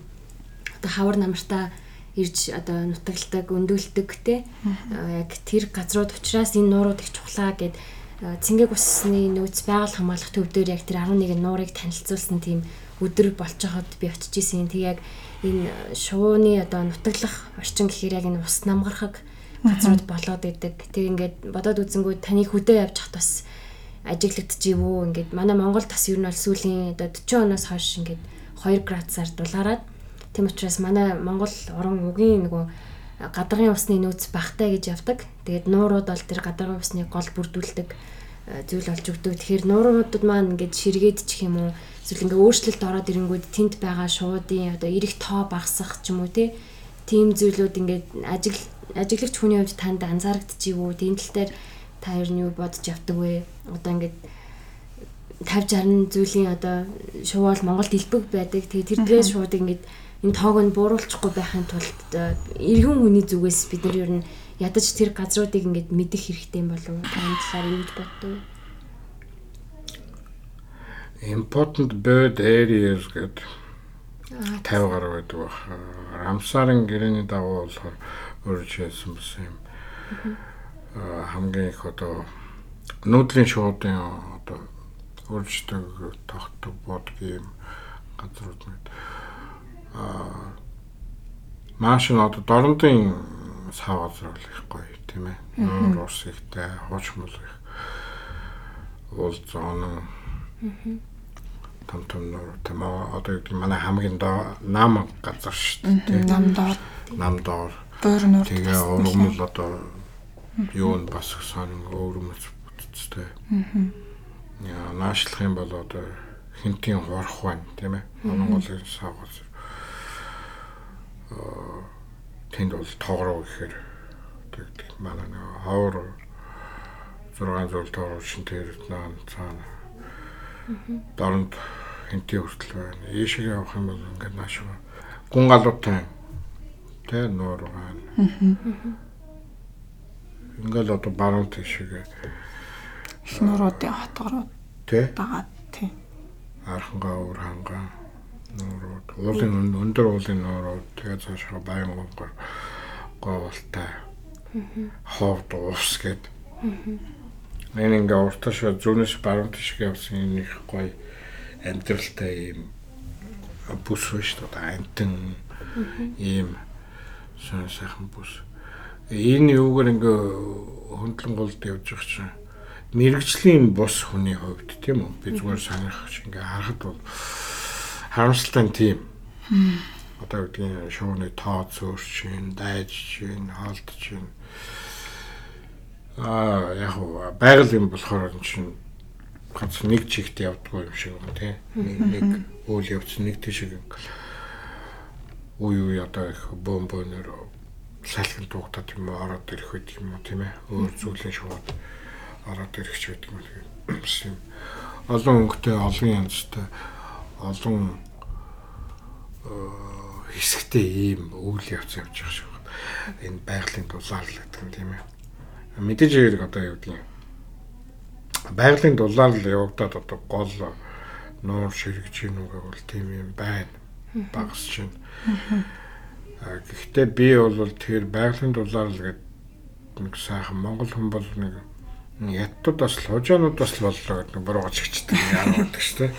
[SPEAKER 3] одоо хавар намартаа ирж одоо нутагладаг, өндөлдөг те яг тэр газрууд учраас энэ нуурууд их чухлаа гэд цэнгэг усны нөөц байгаль хамгаалах төв дээр яг тэр 11 нуурыг танилцуулсан тийм өдөр болж байхад би очиж исэн. Тэг яг энэ шувууны одоо нутаглах орчин гэхээр яг энэ ус намгархаг газрууд болоод идэг. Тэг ингээд бодоод үзэнгүү таны хөдөө явж хат бас ажиглагдчихив үү ингээд манай Монгол тас ер нь бол сүүлийн одоо 40 оноос хойш ингээд 2 градусаар дулаараад Тийм учраас манай Монгол орон үгийн нөгөө гадагын усны нөөц багтай гэж явдаг. Тэгээд нуурууд бол тэр гадагын усны гол бүрдүүлдэг э, зүйл болж өгдөг. Тэгэхээр нууруудад маань ингээд ширгээдчих юм уу? Эсвэл ингээд өөрчлөлт ороод ирэнгүүт тэнд байгаа шуудын одоо эрэх тоо багасах ч юм уу тийм зүйлүүд ингээд ажиг ажиглагч хүний хувьд танд анзаарэгдчих үү? Тийм тал дээр та ер нь юу бодож явдаг вэ? Одоо ингээд 50 60 зүйлийн одоо шувал Монголд илбэг байдаг. Тэгээ тэр дээрээ шууд ингээд энэ тоог нь бууруулчихгүй байхын тулд эргэн хүний зүгээс бид нар ер нь ядаж тэр газруудыг ингээд мэдэх хэрэгтэй юм болов уу? Таны талаар юу боддог?
[SPEAKER 2] Important bird areas гэдэг 50 гаруй байдаг баг. Рамсарын гэрээний дагуу болохоор өөрчлөсөн байсан юм. хамгийн их одоо нүүдлийн шуудын одоо өөрчлөлтөг тогтдог бодгийн газрууд мэд аа маш нь одоо дорнодын сав газар бол их гоё тийм ээ. Нуур ус ихтэй, хууч мөл их. Уул зоон. Том том нуур тийм ээ. Одоо гэдэг манай хамгийн доо нам газар шүү дээ.
[SPEAKER 1] Нам доор.
[SPEAKER 2] Нам доор.
[SPEAKER 1] Бөөр нуур.
[SPEAKER 2] Тэгээ ургамал одоо юу нь бас сонин өөрөмөц бүтцтэй. Аа. Яа, наашлах юм бол одоо хинтийн хурах байна тийм ээ. Монголын сав газар тэнд бол тоогроо гэхээр тэгдэг манай нэг хавар 6 зуул тоогроо шин тэр наан цаана дорнд хинти хүртэл байна. Ийшээ явах юм бол ингээд нааш гүн галуутай тэ нуур байна. Ингээд одоо баруун тийшээ
[SPEAKER 1] их нууруудын хотгорууд
[SPEAKER 2] тэ?
[SPEAKER 1] дагаад тий.
[SPEAKER 2] архангаа уур хангаа нуурууд. Уулын өндөр уулын нуурууд. Тэгээ цаашаа баян гонгор говалтай ховд уус гэд. Энэ ингээ урташ зүнэс баруун тишг явсан юм их гоё амьдралтай юм бүс биш үү амтэн ийм сон сайхан бүс энэ юугаар ингээ хөндлөн голд явж байгаа чинь мэрэгжлийн бус хүний хувьд тийм үү би зүгээр санах ингээ харахад бол харамсалтай тийм. Одоо гэдгийг шууны тоо зөөрч дайж хаалт чинь. Аа яг байгаль юм болохоор чинь ганц нэг чигт явдгүй юм шиг байна тий. Нэг үйл явц нэг тийшээ үе үе одоо их бомбоноор салхин тугтаад юм ороод ирэх үед юм уу тийм ээ. Өөр зүйлэн шууд ороод ирэх ч байдаг юм. Олон өнгөтэй олон янзтай олон хэсэгтэй ийм үйл явц явж байгаа шүү. Энэ байгалийн дулаал гэдэг нь тийм ээ. Мэдээж хэрэг одоо юу гэдгийг байгалийн дулаал явагдаад одоо гол нуур ширэгж гин үгээ бол тийм юм байна. Багс чинь. Гэхдээ би бол тэр байгалийн дулаал гэдэг нэг сайхан монгол хүн бол нэг яттууд бас хожоонууд бас боллоо гэдэг нэг буруугач хичдэг юм яадаг шүү дээ.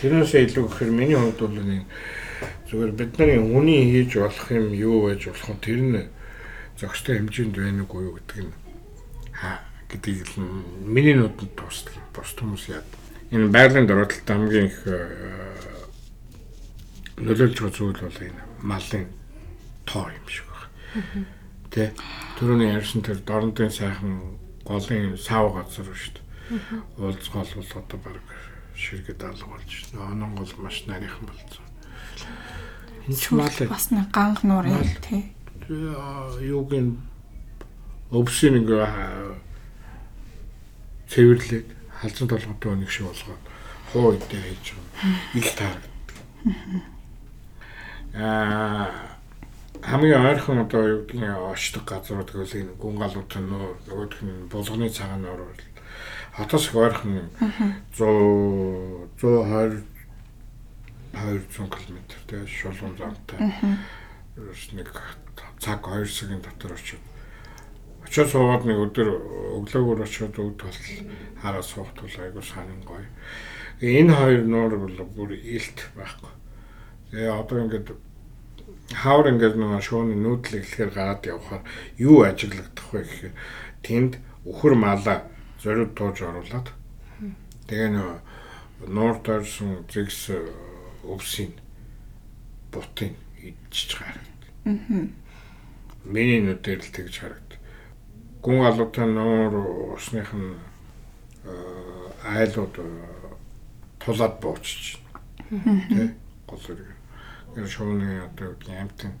[SPEAKER 2] Тэрнээсээ илүү гэхээр миний хувьд бол нэг зүгээр бидний үний хийж болох юм юу байж болох нь тэр нь зохистой хэмжээнд байна уу гэдэг нь хаа гэдгийг миний нүдэнд тусдаг. Бус хүмүүс яа. Энэ байгалийн дөрөлт хамгийн их э, нөлөөлж байгаа зүйл бол энэ малын тоо юм шиг байна. Тэ түрүүний ярьсан тэр дорнодын сайхан голын сав газар шүү дээ. Уулзгал бол одоо баг ширгэд алга болж байна. Онон гол маш нарийнхан болсон. энэ ч мал
[SPEAKER 1] Бас нэг ганх нуур юм тий.
[SPEAKER 2] юуг ин өвсөн нэг цэвэрлээд халзан толготой нэг шиг болгоод хуу идэ хийж байгаа. Их таардаг. Аа хамгийн ойрхон одоо юу гэдгийг очдог газрууд гэвэл энэ гүн галууд нөө нөгөөх нь булганы цагаан бол хотоос ойрхон 100 120 200 км тэгээ шулуун замтай. Ерөөс нэг цаг 2 цагийн дотор очив. Очоод суугаад нэг өдөр өглөөгөр очоод өвд бол хараа суух тул айгуу санин гоё. Энэ хоёр нуур бол бүр илт байхгүй. Тэгээ одоо ингээд хавар ингээд нэг шууны нүүдлийг ихээр гараад явхаар юу ажиглагдах вэ гэхээр тэнд өхөр мала зориуд тууж оруулаад тэгээ нөө нуур дорсон зэгс өвсийн бутын идчих харагд. Аа. Миний нүдээр л тэгж харагд. Гүн алуутай нуур усных нь айлууд тулаад буучиж. Тэ гол үрг. Энэ шууны одоо амтын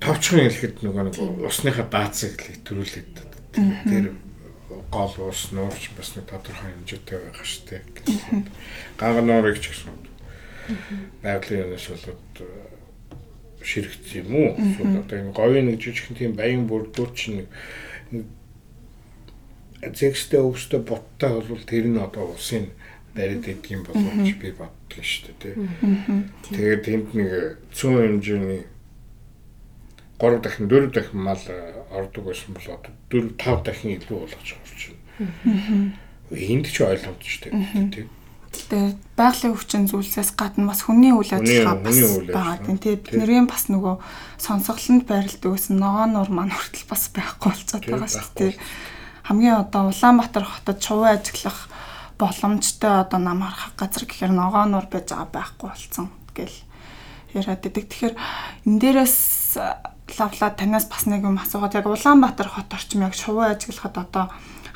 [SPEAKER 2] товчхон хэлэхэд нөгөө нэг усныхаа даацыг л төрүүлээд тэр гол ус нуурч бас нэг тодорхой хэмжээтэй байгаа шүү дээ. Ганга нуурыг ч гэсэн байгалийн юунаас болоод ширэгдсэн юм уу? Одоо энэ говийн нэг жижигхэн тийм баян бүрдүүр чинь зэгстэй өвстэй боттой бол тэр нь одоо идэг юм болов уу би боддог шүү дээ тий. Тэгээд тэнд нэг цөөн хэмжээний 3 дахин 4 дахин мал ордог байсан бол одоо 4 5 дахин илүү болгож байна. Энд ч ойлгомжтой тий.
[SPEAKER 1] Тэгээ байгалийн өвчин зүйлсээс гадна бас хүний үйл ажиллагаа бас байгаа тийм тий бидний бас нөгөө сонсголонд байрладаг гэсэн ногоон нур маань хүртэл бас байхгүй болчиход байгаа шүү дээ. Хамгийн одоо Улаанбаатар хотод чувуу ажиглах боломжтой одоо нам харах газар гэхээр ногоон нур байж байгаа байхгүй болсон гэл яриад байдаг. Тэгэхээр энэ дээрээс лавла танаас бас нэг юм асуугаад яг Улаанбаатар хот орчим яг шувуу ажиглахад одоо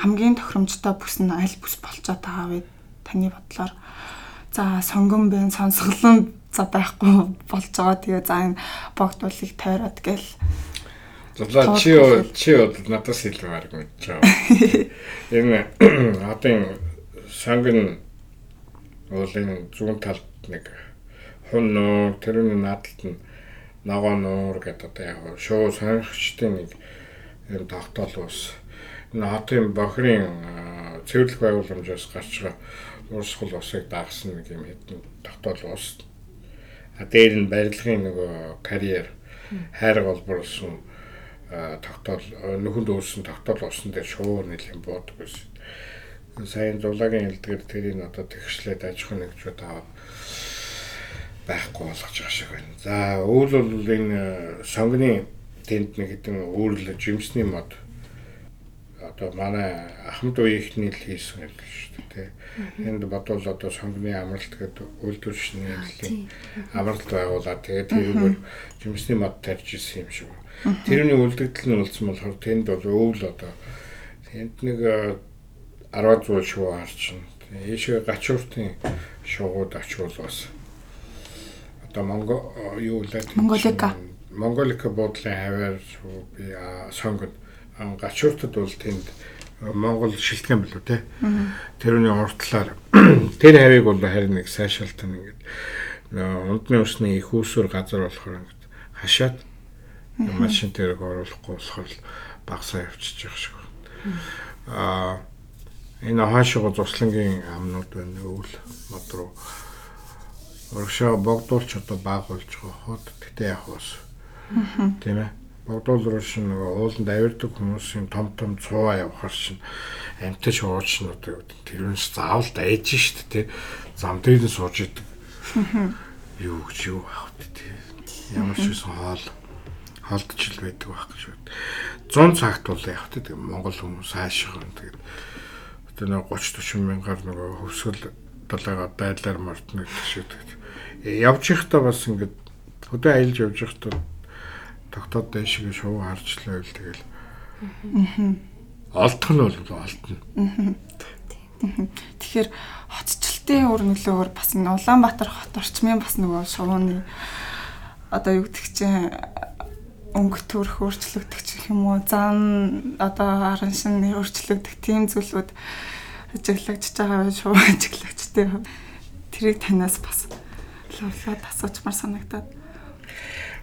[SPEAKER 1] хамгийн тохиромжтой бүс нь аль бүс болцоод байгаа вэ? Таны бодлоор за сонгон бэн сонсголон за байхгүй болж байгаа. Тэгээ за энэ богдуулыг тойроод гэл
[SPEAKER 2] Зулаа чи чи надаас хэлмээр гэж байгаа. Энэ (clears throat) одоо сонгон уулын зүүн талд нэг хун нуур тэрний наадалд нь ногоо нуур гэдэг одоо яг шуу сонгогчдын нэг юм тогтоол ус. Энэ хотын бохрын цэвэрлэх байгууламжаас гарч байгаа уурсгал усыг дагсан нэг юм хэдэн тогтоол ус. А дээр нь барилгын нөгөө карьер хайр голборсон тогтоол нөхөнд өөрсөн тогтоол усан дээр шуур нийлэн буудаг байсан сайн зулагийн хэлдгэр тэрийг одоо тэгшлээд аж ахуйн нэгжүүд аваад байхгүй болгож байгаа шиг байна. За өвөл бол энэ сонгоны тэнд нэг хэдэн үүрэл жимсний мод одоо манай ахмад үеийнхний л хийсэн юм шүү дээ. Энд бодвол одоо сонгоны амралт гэдэг үйлдвэрчний нэлийн амралт байгуулаад тэгээд тэрүүгээр жимсний мод тарьж ирсэн юм шиг. Тэрний үлдэгдэл нь болсон болохоор тэнд бол өвөл одоо. Тэнд нэг 10 зуун шуу харчин. Ийшээ гачууртын шуугууд очвол бас. Одоо Монго юу лээ
[SPEAKER 1] Монголика.
[SPEAKER 2] Монголика буудлын хаваар би сонгод гачууртад бол тэнд Монгол шилтгэн билүү те. Тэрний уртлаар (clears throat) тэр хавийг бол харин нэг сайшаалтан ингээд ундны усны их усүр газар болохоор ингээд хашаад машин дээр оруулахгүй болохоор багсаа явчихж байгаа шиг. Аа энэ хаашаа зурслангийн амнууд байна өвөл мод руу. Урагшаа богдуулч одоо баг болж байгаа хот. Гэтээ яг бас тийм ээ богдуул руу шин нөгөө ууланд авирдаг хүмүүсийн том том цуваа явахар шин ууч нь одоо тэрүүнс заавал дайж штт тий зам дээр нь сууж идэг. Юу гэж юу авах тий ямар ч байсан хоол холдчил байдаг байх гэж байна 100 цагт бол яг тий Монгол хүмүүс хаашаа тэгээд тэр нэг 30 40 мянгаар нөгөө хөвсгөл далайгаа байдлаар мартна гэх шиг. Явж ихтаа бас ингээд хөдөө аялж явж ихтаа тогтоод дай шиг шуу харчлаа байл тэгэл. Олдох нь бол олдно.
[SPEAKER 1] Тэгэхээр хотчлтын өр нөлөөгөөр бас Улаанбаатар хот орчмын бас нөгөө шувууны одоо юу гэдэг чинь өнгө төрх өөрчлөгдөх гэх юм уу зан одоо харан шин өөрчлөгдөх тийм зүйлүүд ажиглагдж байгаа шүү (laughs) ажиглагдтэй. Тэрийг танаас бас лавлаад асуучмаар санагдаад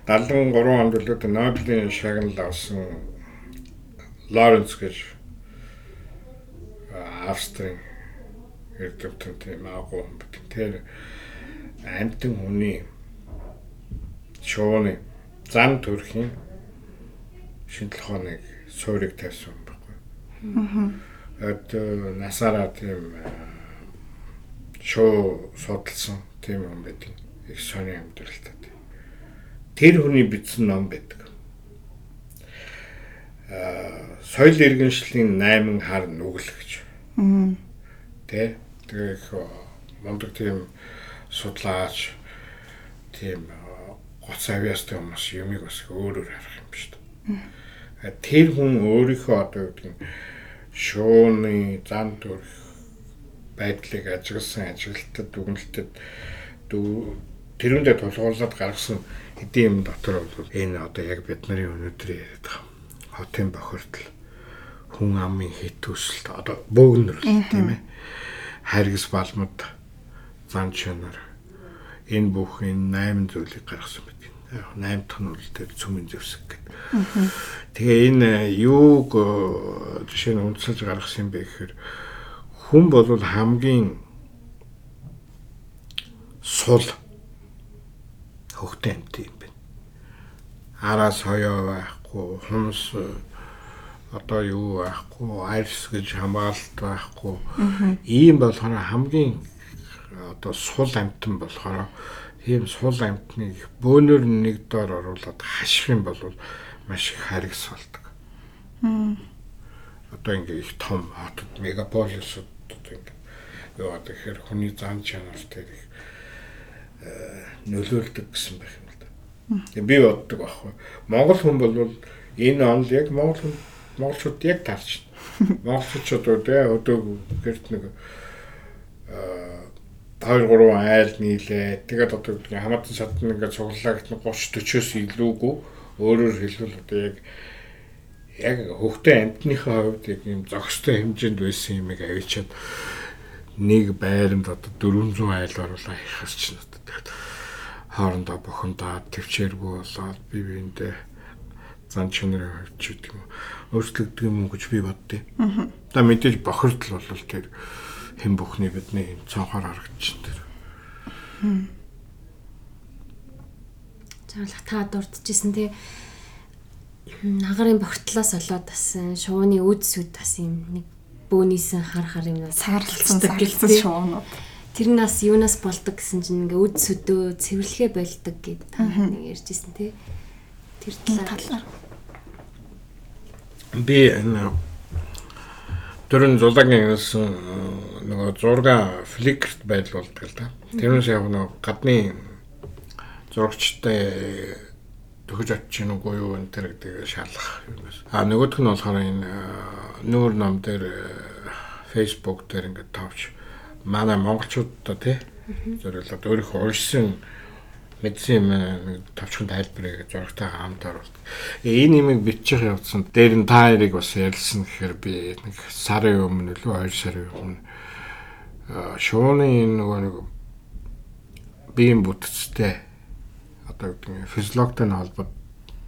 [SPEAKER 2] 73 онд одоо Нобелийн шагнал авсан Лоренц гэж Австрийн эрдэмтэн тийм агуу. Тэр амтэн хүний шууны зам төрхийн шинжлэх ухааныг суурийг тавьсан байхгүй. Аа. Одоо насаараа тийм шоу судалсан тийм юм байдаг. Их сони амьдралтай. Тэр хүний бичсэн ном байдаг. Аа, соёл иргэншлийн 8 хар нүгэл гэж. Аа. Тэ тэгээ их мундаг тийм судлаач тийм гоц авьяастай хүмүүс юмыг бас өөрөөр харах юм шүү дээ. Тэр хүн өөрийнхөө одоо гэдэг нь шууны зам төрх байдлыг ажигласан ажилтнад дүгнэлтэд тэрүүндээ тулгуурлаад гаргасан хэдийн юм дотор бол энэ одоо яг бид нарын өнөөдөр яриад байгаа хотын бохирдол хүн амын хит төсөлт одоо бөөгнөр тийм ээ харгас балмад зан чанар энэ бүх энэ 8 зүйлийг гаргасан 8 дахь нь бол тэр цөмийн зэвсэг гэдэг. Тэгээ энэ юуг э, жишээ нь үндэслэж гаргасан юм бэ гэхээр хүн бол хамгийн сул хөвгтэй амт юм байна. Араас хоёо байхгүй, хумс одоо юу байхгүй, арьс гэж хамгаалалт байхгүй. Ийм болохоор хамгийн одоо сул амтан болохоор ийм сул амтныг бөөнөр нэг доор оруулаад хаших юм бол маш их харгас болдог. Одоо ингээ их том хотод мегаполисууд одоо ингээ одоо ихэр хүний зан чанартай их нөлөөлдөг гэсэн байх юм л да. Би боддог байхгүй. Монгол хүн бол энэ онл яг монгол хүн монголчууд яг таарч. (laughs) Монголчууд одоо өдөө гэрт нэг аа 2 3 айл нийлээ. Тэгээд одоо хамаатан садны ингээд нь 30 40-оос илүүгүй өөрөөр хэлбэл одоо яг яг хөвгтэй амтныхаа хувьд яг юм зохистой хэмжээнд байсан юмыг авчиад нэг байранд одоо 400 айл оруулаа ч надад хоорондоо бохондоо төвчээргүй болоод би биэндээ зан чанарын хувьд ч гэдэг юм өөрчлөгдөг юм гэж би боддیں۔ Аа. За мэдээж бохирдол бол тэр хэн бүхний бидний цонхоор харагдчихэв тэр.
[SPEAKER 3] Заавал та дурдчихсэн тий нагарын богтлоос олоод бас шууны үдсүүд бас юм нэг бөөнийсэн хар хар юм
[SPEAKER 1] саарлсан саарлсан шуунууд.
[SPEAKER 3] Тэр нь бас юунаас болдог гэсэн чинь ингээ үд сөдөө цэвэрлэхэ болдог гэд та нэг ярьжсэн тий. Тэр талаар
[SPEAKER 2] би энэ Төрөн зулагийн хэлсэн нөгөө зурга фликерт байдал болдог л да. Тэрнээс яг нөгөө гадны зурагчтай төгөж очиж нүгөө юу энэ тэр гэдэг шалах юм байна. А нөгөөх нь болохоор энэ нүүр ном дээр Facebook дээр ингээд тавч манай монголчуудаа тий зөвлөлд өөрийнхөө уншсан мэдсэн юм нэг товчхон тайлбарыг зурагтай хамт оруулдаг. Энэ имийг бичих явцсан дээр нь та хоёрыг бас ярилсан гэхээр би нэг сарын өмнө лөө 2 сарын өмнө шууны нөгөө нэг биеийн бүтцтэй одоо гэдэг нь физиологтой холбоод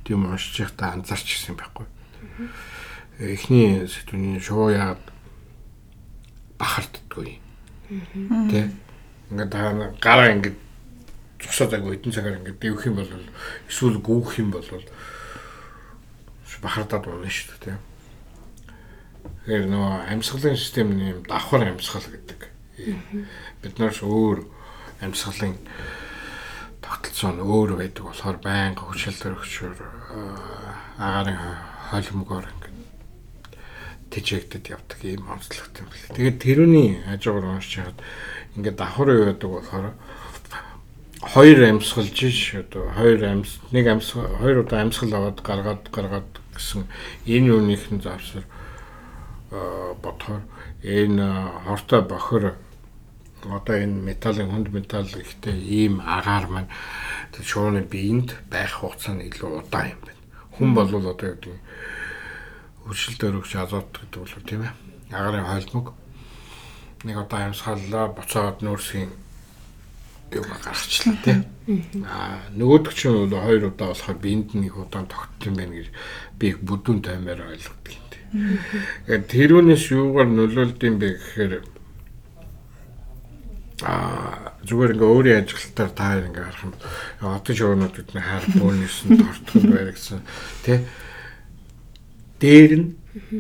[SPEAKER 2] юм уншиж байхдаа анзаарч ирсэн байхгүй. Эхний сэтгүүний шуу яагаад бахарддаггүй. Тэ. Ингээд гараа ингээд зогсоод айгу эдэн цагаар ингээд дэвх юм бол эсвэл гүүх юм бол бахардаад унаа шүү дээ. Тэгэхээр нөгөө амьсгалын системний юм давхар амьсгал гэдэг. Бид нарш өөр амьсгалын тогтолцоо нь өөр байдаг болохоор байнга хүчил төрөгчөөр агарын холимгоор ингээд тэжээгдэд явдаг юм онцлогтой юм байна. Тэгээд тэрүүний хажуугаар уншиж хаад ингээд давхар байдаг болохоор хоёр амьсгалж ш одоо хоёр амьс нэг амьс хоёр удаа амьсгал аваад гаргаад гаргаад гэсэн энэ нь завсар бодохоор энэ хортой бохор одоо энэ металлын хүнд металл ихтэй ийм агаар маань шууны биеинд байх хугацаа нь илүү удаан юм байна. Хүн бол одоо гэдэг хөршилт өргөж азот гэдэг бол тийм ээ. Агарын хойлмог нэг одоо амьсгаллаа буцаад нөөсгийн юу гаргачлаа тий. Аа нөгөөдөг чинь бол хоёр удаа болохоор биенд нэг удаан тогтсон юм байна гэж би бүдүүн таймаар ойлгодог юм тий. Тэгээд тэрүүнээс юугаар нөлөөлд юм бэ гэхээр а зүгээр ингээ өөрийн ажиглалтаар та хоёр ингээ харах юм одоо шоунууд бидний хар бөөнийсэн тортгонд баригдсан тий. Дээр нь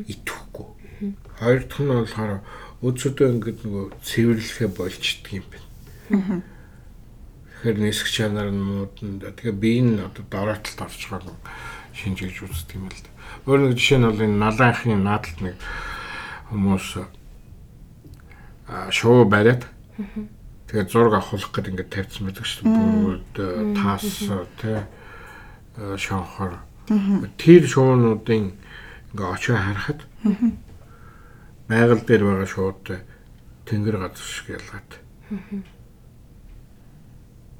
[SPEAKER 2] итгэхгүй. Хоёр дахь нь болохоор өдсөдөө ингээд нөгөө цэвэрлэхэ болчдөг юм байна тэгэхээр нисэх чанар нь муудна тэгээ би энэ одоо дороотолд орж байгаа шинжиж үздэг юм л да өөр нэг жишээ нь бол энэ налаахын наадалд нэг хүмүүс шоу бариад. Тэгээ зураг авахлах гэдэг ингээд тавьсан байдаг шүү дээ. Бүгд таас тий шонхор. Тэр шуунуудын ингээ очоо харахад байгаль дээр байгаа шууд тэнгэр газар шиг ялгаад.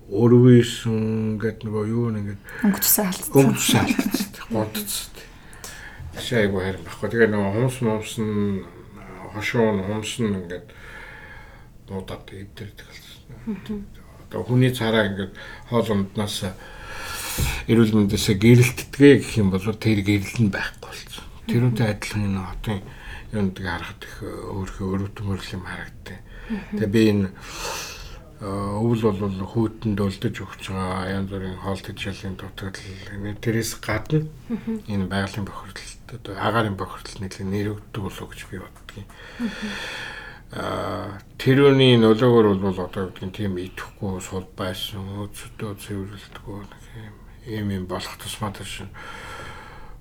[SPEAKER 2] Өрвөөсөн гэдэг нөгөө юу нэг ингээд
[SPEAKER 1] өнгө цусаа алдсан.
[SPEAKER 2] өнгө цусаа алдсан. Гонцсон. Шайгу харин баггүй. Тэгээ нөгөө хумс мумс нь хошуун хумс нь ингээд дуудаад эвдэрдэг болсон. Одоо хүний цараа ингээд хоол унднаас эрүүл мэндээсээ гэрэлтдгээ гэх юм бол тэр гэрэл нь байхгүй болсон. Тэрүүнтэй адилхан энэ хотын юунд харахад их өөрхөө өрөвдөн хөрөл юм харагдтыг. Тэгээ би энэ өвөл бол хүүтэнд өлдөж өгч байгаа янз бүрийн хоол тэжээлийн дутагдал. Тэрээс гадна энэ байгалийн бохирдолд одоо агаарын бохирдол нэлийн нэрвэгддэг болов гэж би боддгийн. Тэрүүний нөлөөгөр бол одоо гэдгийг тийм идэхгүй сул байсан өцөдөө цэвэрлэлтгүй юм юм болох тусмаа тийш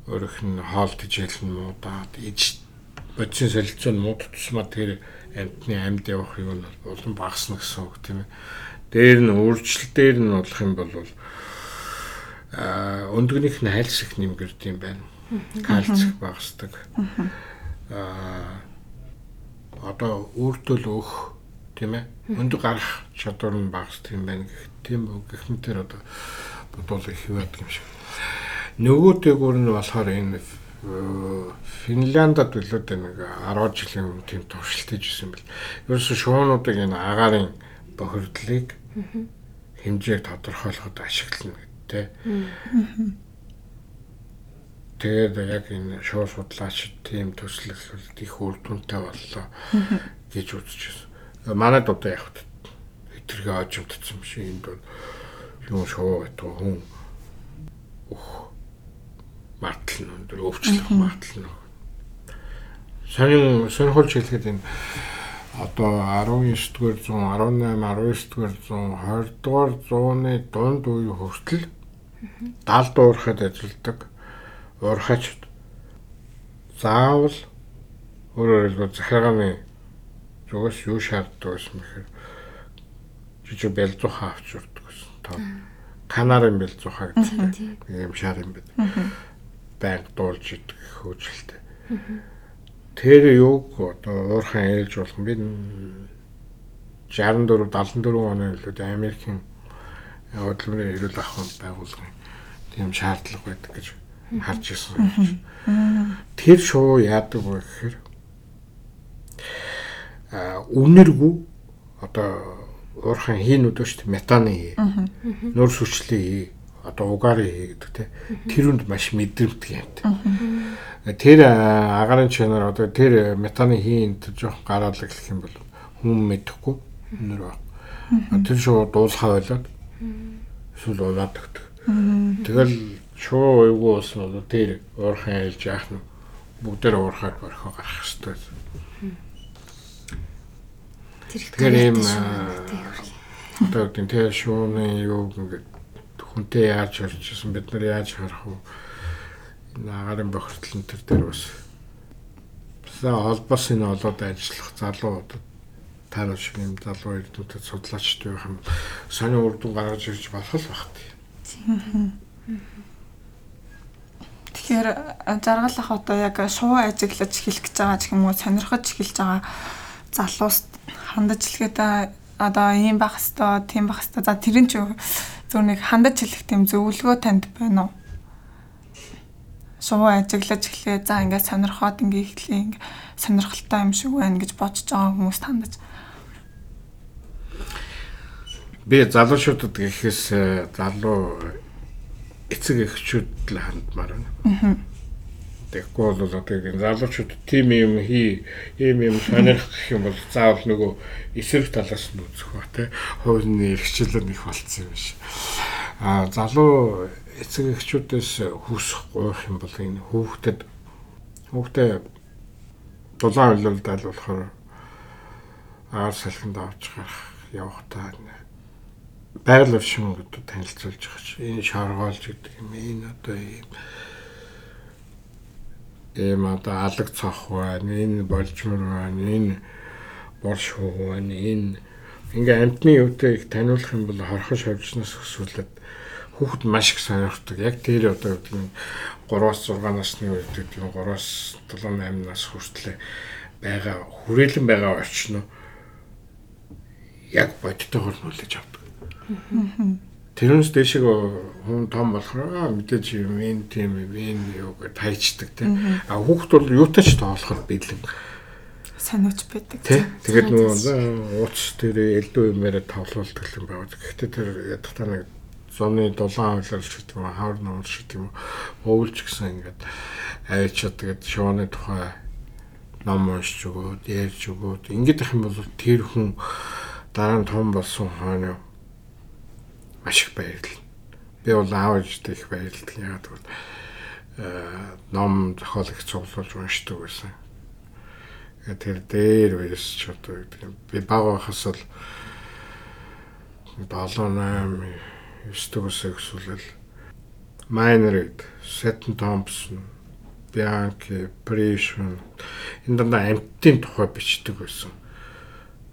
[SPEAKER 2] өөрөх нь хоол тижэл нь муудаад иж бодис солилцоо нь мууд тусмаа тэр амьтны амьд явах юм бол улам багасна гэсэн үг тийм ээ. Дээр нь өөрчлөлт дээр нь болох юм бол а өндгөнийх нь хайлс их нэмгэрд юм байна. Кальц багасдаг. А одоо өөртөө л өөх тийм ээ. Өндөг гарах чадвар нь багасдаг юм байна гэх тийм гэх мэтэр одоо бодвол их байдаг юм шиг. Нөгөө дээгүүр нь болохоор энэ Финляндад билүүд нэг 10 жилийн өмнө тийм туршилт хийжсэн бэл. Ерөөсө шуунуудыг энэ агаарын бохирдлыг хэмжээг тодорхойлоход ашиглана гэдэг Тэгээд яг энэ шоу судлаач тийм төслөлт их үр дүнтэй боллоо гэж байна. Манайд одоо яг хэтэрхий ажимдсан биш юм доо юм шоу гэдэг хүн. Ух мартал нь өндөр өвчлөх мартал нь. Сонин сонирхолж хэлэхэд энэ одоо 19 дугаар 100 18 19 дугаар 100 20 дугаар зууны дунд үе хүртэл 70 дуурахад ажилладаг урхач заавал өөрөөр хэлбэл захиргааны зүгээс юу шаарддаг гэсэн мэхээр жижиг бэлзууха авч урдаг гэсэн. Тоо канарын бэлзууха гэдэг юм шаар юм байна. Банк дуулж идэх хөөжилтэй. Тэр юуг одоо уурхан ээлж болох би 64 74 оны үед Америкийн хөдөлмөрийн эрүүл ахуйн байгууллагын тийм шаардлага байдаг гэж харж ирсэн. Тэр шоу яадаг вэ гэхээр а үнэргүй одоо уурхан хийн өдөө шүү дээ метаны хий. Нур сүчлээ хий. Одоо угарын хий гэдэг те. Тэр үнд маш мэдрэмтг юмт. Тэр агарын чанар одоо тэр метаны хийн жоох гараалаг гэх юм бол хүн мэдэхгүй үнэр баг. Тэр шоу дуусхаа болоод эсвэл улаад өгдөг. Тэгэл шуу эйгүү болсон бол тэр уурхан айлж яах нь бүгдээр уурхаад борхоо гарах хэрэгтэй.
[SPEAKER 3] Тэр их
[SPEAKER 2] ийм одоо гэдэг тэр шууны юу ингээд хүнтэй яаж харчихсан бид нар яаж харах вэ? Нагарын бохирдлын төр дээр бас за холбоос энэ олоод ажиллах залууд таар шиг юм залуу эрдэмтэд судлаачд байх юм сони үрдүн гаргаж ирж болох л багт.
[SPEAKER 1] Тэгэхээр жаргал ах одоо яг шуу ажиглаж эхлэх гэж байгаа ч юм уу сонирхож эхэлж байгаа залуус хандаж хэлгээд одоо ийм байх хэвээр, тийм байх хэвээр. За тэрэн чи зөв нэг хандаж хэлэх тийм зөвлөгөө танд байна уу? Шувуу ажиглаж эхлэе. За ингээд сонирхоод ингээд эхлэе. Ингээд сонирхолтой юм шиг байна гэж бодож байгаа хүмүүст хандаж.
[SPEAKER 2] Би залуучуудад гэхээс э, залуу эцэг эхчүүд л хандмаар байна. Аа. Тэгэхгүй бол одоо ингэ залуучууд тим юм хий, ийм юм сонирх гэх юм бол заавал нөгөө эсрэг талаас нь үзэх ба тэ хувийн эрхчлэл их болцсон юм шиг. А залуу эцэг эхчүүдээс хүсэх гоох юм бол энэ хүүхдэд хүүхдээ дулаан үйлдэл болохоор аар салхинд авч гарах явахтаа байгаль орчин гэдэг танилцуулж байгаа чи энэ шаргаалж гэдэг юм энэ одоо ийм ийм одоо алаг цах байна энэ болжмор байна энэ борш хуу байна энэ ингээ амтны их таниулах юм бол хорхош хавжнаас өсвөлээд хүүхэд маш их сонирхдаг. Яг тэр одоо гэдэг нь 3-аас 6 насны үед гэдэг нь 3-аас 7 8 нас хүртэл байгаа хүрээлэн байгаа орчин нь яг бодтойгоор нүлэж авдаг. Тэрнээс дэшиг хүн том болохоор мэдээж юм энэ тийм юм энэ юу гэж тайчдаг тийм. А хүүхд бол юутай ч тоолоход бэлэн
[SPEAKER 1] санаач байдаг.
[SPEAKER 2] Тэгээд нөгөө ууц тэр элдв юмараа тавлуулдаг юм байна. Гэхдээ тэр ядахтаа нэг зуны дулаан хуулаар шиг тийм хавар нуур шиг тийм өвлж гисэн ингээд авчиад тэгээд шууны тухай ном уншиж өгөөд ярьж өгөөд ингээд их юм бол тэр хүн дараа нь том болсон хойно маш их баярлал. Би бол аав ээжтэй их баярлал. Яагаад гэвэл э ном зохиол их цуглуулж уншдаг байсан. Тэр дээр байс ч одоо би баг байхас л 7 8 9 дэх өсвөл Майнерд, Сеттен Томпсон, Бианки, Пришвен энэ дандаа амттын тухай бичдэг байсан.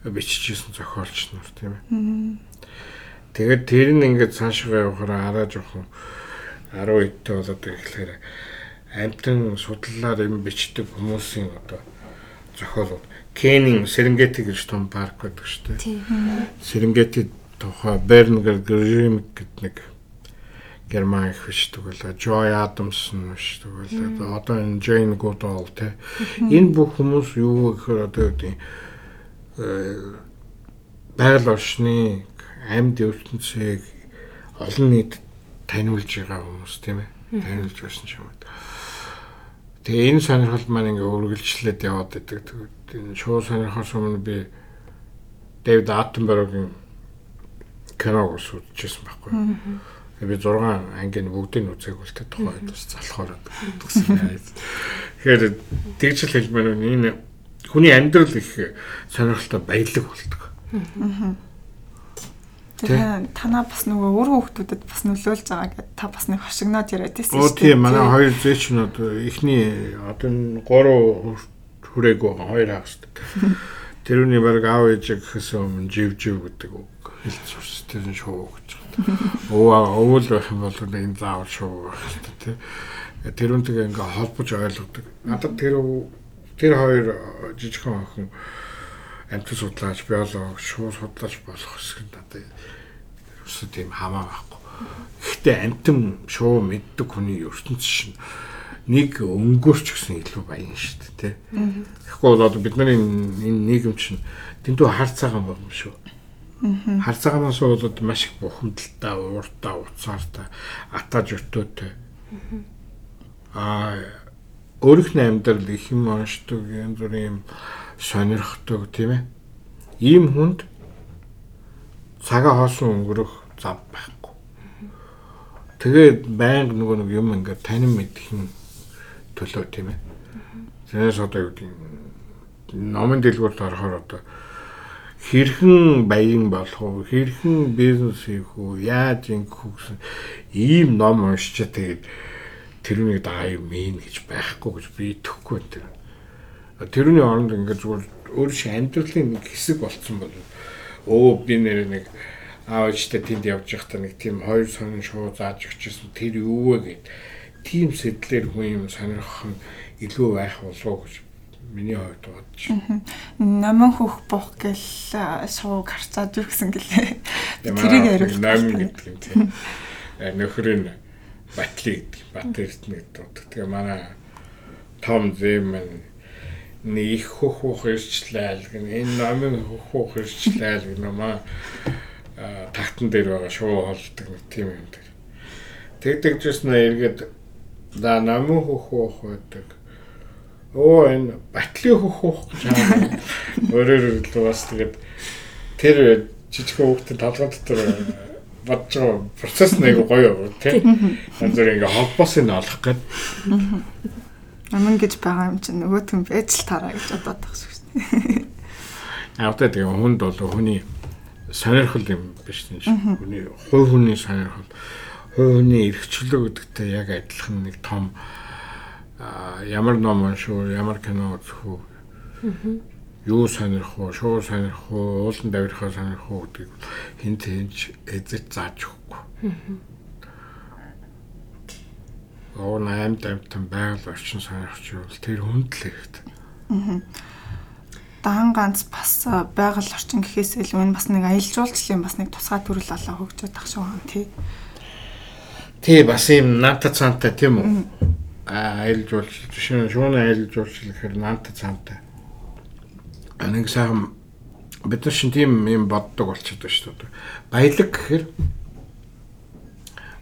[SPEAKER 2] Биччихсэн зохиолч нар тийм ээ. Тэгээд тэр нь ингээд цаашгаа явахаараа араа жоохон 10 эдтэй болоод ирэхлээр амтан судлалаар юм бичдэг хүмүүсийн одоо зохиолууд Кенийн Серенгети гэж том парк байдаг шүү дээ. Серенгети тухай Бернгер Грим гэдэг нэг герман их бичдэг байлаа. Joy Adamson бичдэг байлаа. Одоо энэ Jane Goodall те. Энэ бүх хүмүүс юу гэхээр одоо гэдэг байгаль орчны амьд ертөнцийг олон нийт таниулж байгаа хүмүүс тийм ээ таниулж байсан ч юм уу. Тэгээ энэ сонирхол маань ингээ үргэлжлээд яваад байдаг. Тэгээд энэ шоу сонирхохоос өмнө би Дэвид Аттенбергийн киног үзчихсэн байхгүй. Би 6 ангийн бүгдийг үзег бол тэ тухайд бас залхаар гэсэн. Тэгэхээр тэгжл хэлмээр энэ хүний амьдрал их сонирхолтой баялаг болдог.
[SPEAKER 1] Тэгээ танаа бас нөгөө өөр хүүхдүүдэд бас нөлөөлж байгаа гэдэг та бас нэг хошигноод яриад байсан
[SPEAKER 2] шүү дээ. Оо тийм манай хоёр зээчнүүд эхний одоо гурав хүрээг байгаа хоёр хагас. Тэрүүний баг аав ээж гэхээс өмнө жив жив гэдэг үг сурс тэр нь шуу гэж. Өвөө өвөл байх юм бол энэ заавал шуу хэрэгтэй тий. Тэрүүнтэйгээ ингээ холбож ойлгодог. Надад тэр тэр хоёр жижигхэн охин амтан судлаач, биолог, шуу судлаач болох хэсэг надад ерөөсөө тийм хамаа байхгүй. Гэхдээ амтан шуу мэддэг хүний ертөнц шин нэг өнгөрч гэсэн илүү баян шүү дээ, тэ. Тэгэхгүй бол одоо бид нарын энэ нийгэм чинь дэндүү хар цагаан болно шүү. Хар цагаанаас болоод маш их бухимдалтай, ууртай, уцаартай, атаж өртөөтэй. Аа өөрийнхөө амьдрал их юм онцдог, янз бүрийн юм сонирхдаг тийм ээ. Ийм хүнд цагаа хоосон өнгөрөх зав байхгүй. Тэгээд байнга нөгөө нэг юм ингээд танин мэдхийн төлөө тийм ээ. Тэрээс одоо юу гэдэг номын дэлгүүрт орохоор одоо хэрхэн баян болох уу, хэрхэн бизнес хийх үү, яаж ингэх үү гэсэн ийм ном уншиж тэгээд тэрүүнийг даа юм ийн гэж байхгүй гэж би итгэхгүй энэ. Тэрүүний оронд ингээд зүгээр өөр шиг амьдралын нэг хэсэг болцсон бол өө би нэр нэг аавчтай тэнд явж байхдаа нэг тийм хоёр сонин шуу зааж өгчсэн тэр юу вэ гэд тийм сэтлэр хүн юм сонирхох нь илүү байх болов уу гэж миний хувьд бодож.
[SPEAKER 1] Номон хөх бох гэл шууг харцаад юу гэсэн гэлээ. Тэрийг яриулах.
[SPEAKER 2] Номон гэдэг юм тийм. Нөхрийн батли гэдэг бат эрдэнэ гэдэг. Тэгээ манай том зэм нэг хөх хөх ирчлээл гэн энэ номын хөх хөх ирчлээл гэн маа тагтан дээр байгаа шуу холдог нэг тийм юм дээр. Тэгдэг жиснэ эргээд да намын хөх хөх байдаг. Оо энэ батлын хөх хөх гэж аа. Өөрөөр хэлбэл бас тэгээд тэр жижиг хүүхдэд талган дотор бодож байгаа процесс нэг гоё тий. Янз бүр ингээ холбоос нь олох гээд. (laughs)
[SPEAKER 1] Намын гэж байгаа юм чинь нөгөөт нь байж л тараа гэж бодоод байгаа шүү дээ.
[SPEAKER 2] Аа тэгээ хүнд бол хүний сонирхол юм биш тийм шүү. Хүний хувь хүний сонирхол, хувь хүний эрхчлөө гэдэгтэй яг адилхан нэг том ямар ном уншуу, ямар кино үзэх үү. Юу сонирх уу, шуу сонирх уу, уулан давирхаа сонирх уу гэдгийг хин тэнч эзэж зааж өгөхгүй. Оо найм тамтан байгаль орчин сонирхч юу тэр хүнд л хэрэгтэй. Аа
[SPEAKER 1] даан ганц бас байгаль орчин гэхээс илүү энэ бас нэг аялал жуулчлалын бас нэг тусгай төрөл олоо хөгжөөд ах шиг байна тий.
[SPEAKER 2] Тий бас юм наата цаантай тийм үү? Аа аялал жуулчлал жишээ нь шууны аялал жуулчлал гэхээр наата цаантай. Нэг сайхан бид нар шин тийм юм боддог болчиход байна шүү дээ. Баялаг гэхээр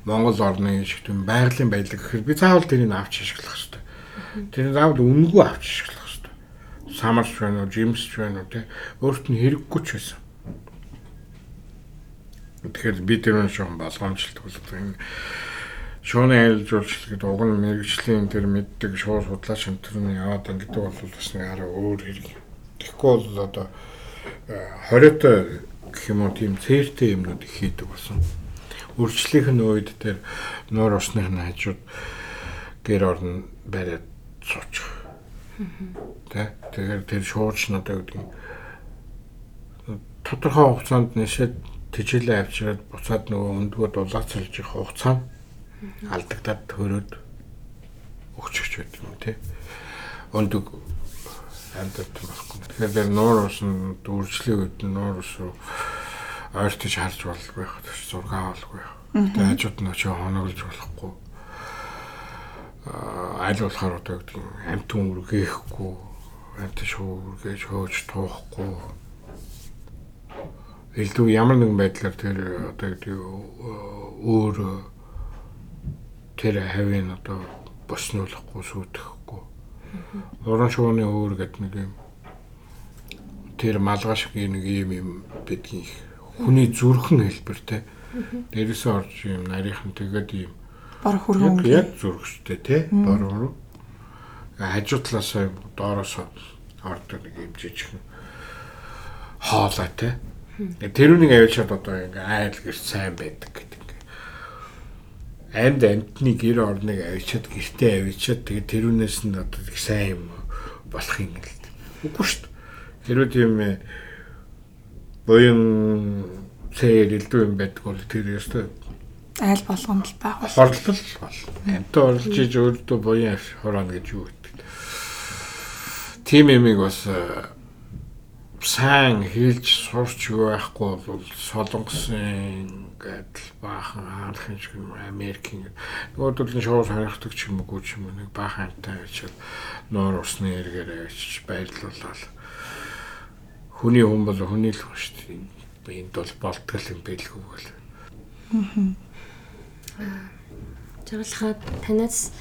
[SPEAKER 2] Монгол орны шиг тийм байгалийн баялаг гэхээр би заавал тэрийг авч ашиглах хэрэгтэй. Тэр заавал үнэгүй авч ашиглах самарч байна уу, жимсч байна уу те өөрт нь хэрэггүй ч байсан. Тэгэхээр би тэр нь шон болгоомжлолт болдог юм. Шууны айлж жуулчлал гэдэг уг нь мэрэгжлийн тэр мэддэг шууд судлаа шимтэрний яваад ингэдэг бол бас нэг арай өөр хэрэг. Тэгэхгүй бол одоо 20-той гэх юм уу тийм цээртэй юмнууд их хийдэг болсон. Нь үед тэр нуур усных нь хажууд гэр орн бариад суучих Тэ тэгэхээр тэр шуурчнууд гэдэг нь тодорхой хугацаанд нэшэд тижээлээ авчираад буцаад нөгөө өндгөө дулаацалж их хугацаа алдагдаад төрөөд өгчөж байт юм тий. Өндөг амьдад болохгүй. Тэгэхээр нуур усан дүүржлийн үед нуур ус руу ойртож харж болгүй байх. Зураг авалгүй байх. Тэгээ хажууд нь очиж хоноглож болохгүй. Аль болохоор одоо гэдэг нь амт үргээхгүй амт шүүргээж хөөж туухгүй. Илүү ямар нэгэн байдлаар тэр одоо гэдэг өөр тэр хавийн одоо боснуулахгүй сүйтгэхгүй уран шууны өөр гэдэг нэг юм тэр малгаш нэг юм юм бидгийн хүний зүрхэн хэлбэртэй дээрээс орж юм нарийнхан тэгээд юм
[SPEAKER 1] Бор хөргөн.
[SPEAKER 2] Яг зүрхштэй тий. Бор. Хажуу талаасаа доороос ордог нэг юм жижигхэн хоолой тий. Тэрүүнийг авчиад одоо ингээ айл гэрч сайн байдаг гэдэг. Амьд амтны гэр орныг авчиад гэртээ авчиад тэгээд тэрүүнээс нь одоо их сайн юм болох юм л. Үгүй шүү дээ. Хэрвээ тийм буян цээр элдв юм байдаг бол тэр ёстой.
[SPEAKER 1] Айл болгонд л байх
[SPEAKER 2] бол хорлол бол. Амтаа орлож иж өөртөө буян хороно гэж юу гэдэг. Тим эмиг бас э, сайн хэлж сурч байхгүй бол солонгосын гэдэл баахан хаалхын шиг Америкийн нөгөөдөл нь шоу сонирхдаг ч юм уу ч юм уу нэг баахан амтай ажил нуур усны эргээр авчиж баярлуулаад хүний хүн бол хүний л ба шүү дээ. Энд бол болтгол юм байлгүй бол. Аа
[SPEAKER 3] Жаргалахад танаас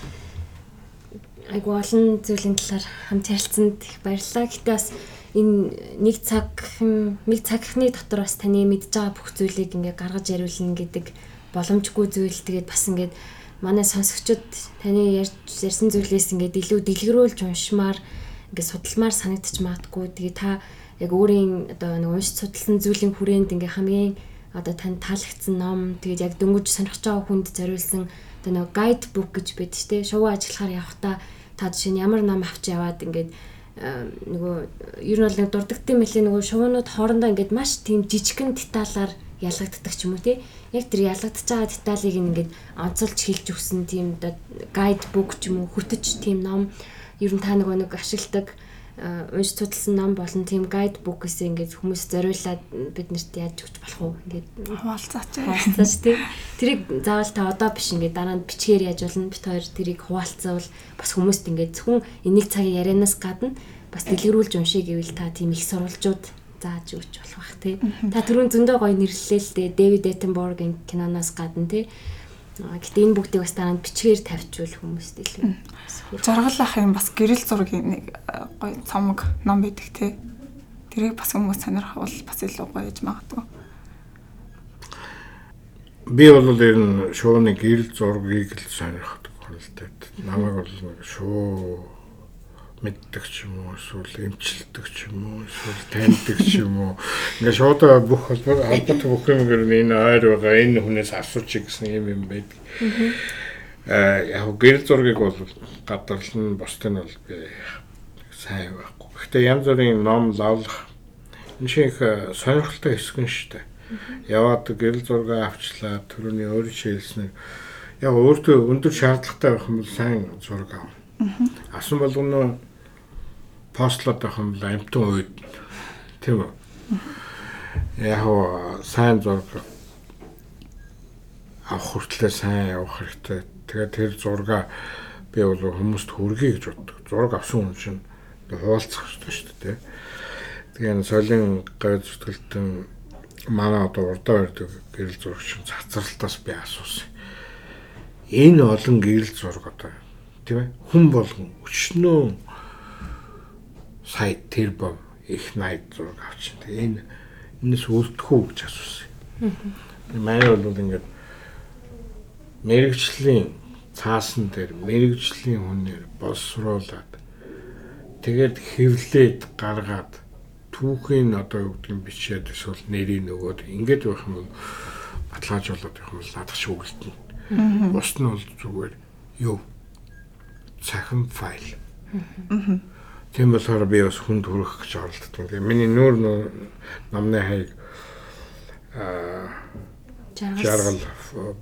[SPEAKER 3] айгу олон зүйлийн талаар хамт ярилцсанд их баярлалаа. Гэтэ бас энэ нэг цаг нэг цагхны дотор бас таны мэдж байгаа бүх зүйлийг ингээ гаргаж яриулна гэдэг боломжгүй зүйл тэгээд бас ингээд манай сонсогчид таны ярьж ярьсан зүйлээс ингээд илүү дэлгэрүүлж уншмаар ингээд судалмаар санагдчих магадгүй. Тэгээд та яг өөрийн одоо нэг уншиж судалсан зүйлийн хүрээнд ингээ хамгийн одоо танд таалагдсан ном тэгээд яг дөнгөж сонирхож байгаа хүнд зориулсан одоо нэг гайд бук гэж байд ч тийм шувуу ажиллахаар явахдаа та жишээ нь ямар ном авч яваад ингээд нөгөө ер нь бол нэг дурддагтын мэлийн нөгөө шувуунууд хоорондоо ингээд маш тийм жижигхэн деталаар ялгагддаг ч юм уу тий. Яг тэр ялгагдж байгаа деталийг ингээд онцолж хэлж өгсөн тийм гайд бук ч юм уу хөтөч тийм ном ер нь та нөгөө нэг ашигладаг э, унш судалсан ном болон тийм гайд бук гэсэн ингээд хүмүүс зориулаад биднэрт яаж өгч болох уу ингээд
[SPEAKER 1] Хуваалцаач.
[SPEAKER 3] хуваалцаач тий. Тэрийг заавал та одоо биш ингээд дараа нь бичгээр яаж болно бит хоёр тэрийг хуваалцаавал бас хүмүүст ингээд зөвхөн энийг цагийн ярианаас гадна бас дэлгэрүүлж уншия гэвэл та тийм их сурвалжууд зааж өгч болох бах тий. Та түрүүн зөндөө гоё нэрлэлээ л дээ. Дэвид Эттенборгийн киноноос гадна тий. Гэтэ энэ бүгдийг бас дараа нь бичгээр тавьчвал хүмүүст илүү.
[SPEAKER 1] Жаргал ах юм бас гэрэл зургийн нэг э, гоё цомог ном байдаг те. Тэрийг бас хүмүүс сонирхвол бас илүү гоё гэж магадгүй.
[SPEAKER 2] Би бол ер нь шууны гэрэл зургийг л сонирхдаг хөндлөлтэй. Намайг бол шуу мэддэг ч юм уу эсвэл эмчилдэг ч юм уу эсвэл таньдаг ч юм уу ингээ шууд бүх холбоо холбоотой бүх юм гэр энэ ойр байгаа энэ хүнээс асуучих гэсэн юм юм байдаг. Аа яг гэрэл зургийг бол бусдыг нь бол би сайн байхгүй. Гэхдээ янз бүрийн ном лавлах энэ шиг их сонирхолтой хэсэг нь шүү дээ. Яваад гэрэл зураг авчлаа түрүүний өөрөө шилснээр яг өөртөө өндөр шаардлагатай байх юм бол сайн зураг авах. Асан болгоно постлоод байх юм бол амтан үед тийм үү. Яг уу сайн зураг авах хүртлээр сайн явах хэрэгтэй. Тэгээд тэр зурга би бол хүмүүст хүргэе гэж боддог. Зураг авсан хүн чинь хуваалцах хэрэгтэй шүү дээ. Тэгээ энэ соёлын гай зүтгэлтэн манай одоо урдаа ирдэг гэрэл зурагч цацралтаас би асуусан. Энэ олон гэрэл зураг одоо тийм ээ хүн болгон өчнөө сая тэр бом их найд зураг авчин. Тэгээ энэ энэс үлдэх үү гэж асуусан. Манай бол ингээд мэрэгжлийн цаасан дээр мэрэгжлийн хүнээр боловсруулад тэгээд хэвлээд гаргаад түүхийн одоо юу гэдгийг бичээд эсвэл нэрийг нөгөөд ингэж байх юм бол баталгаажуулаад байх юм бол надад шиг үлдэнэ. Бус нь бол зүгээр юу цахим файл. Тийм болохоор би бас хүнд хүрэх гэж оролддог. Тэгээ миний нүүр намны хаяг аа жаргал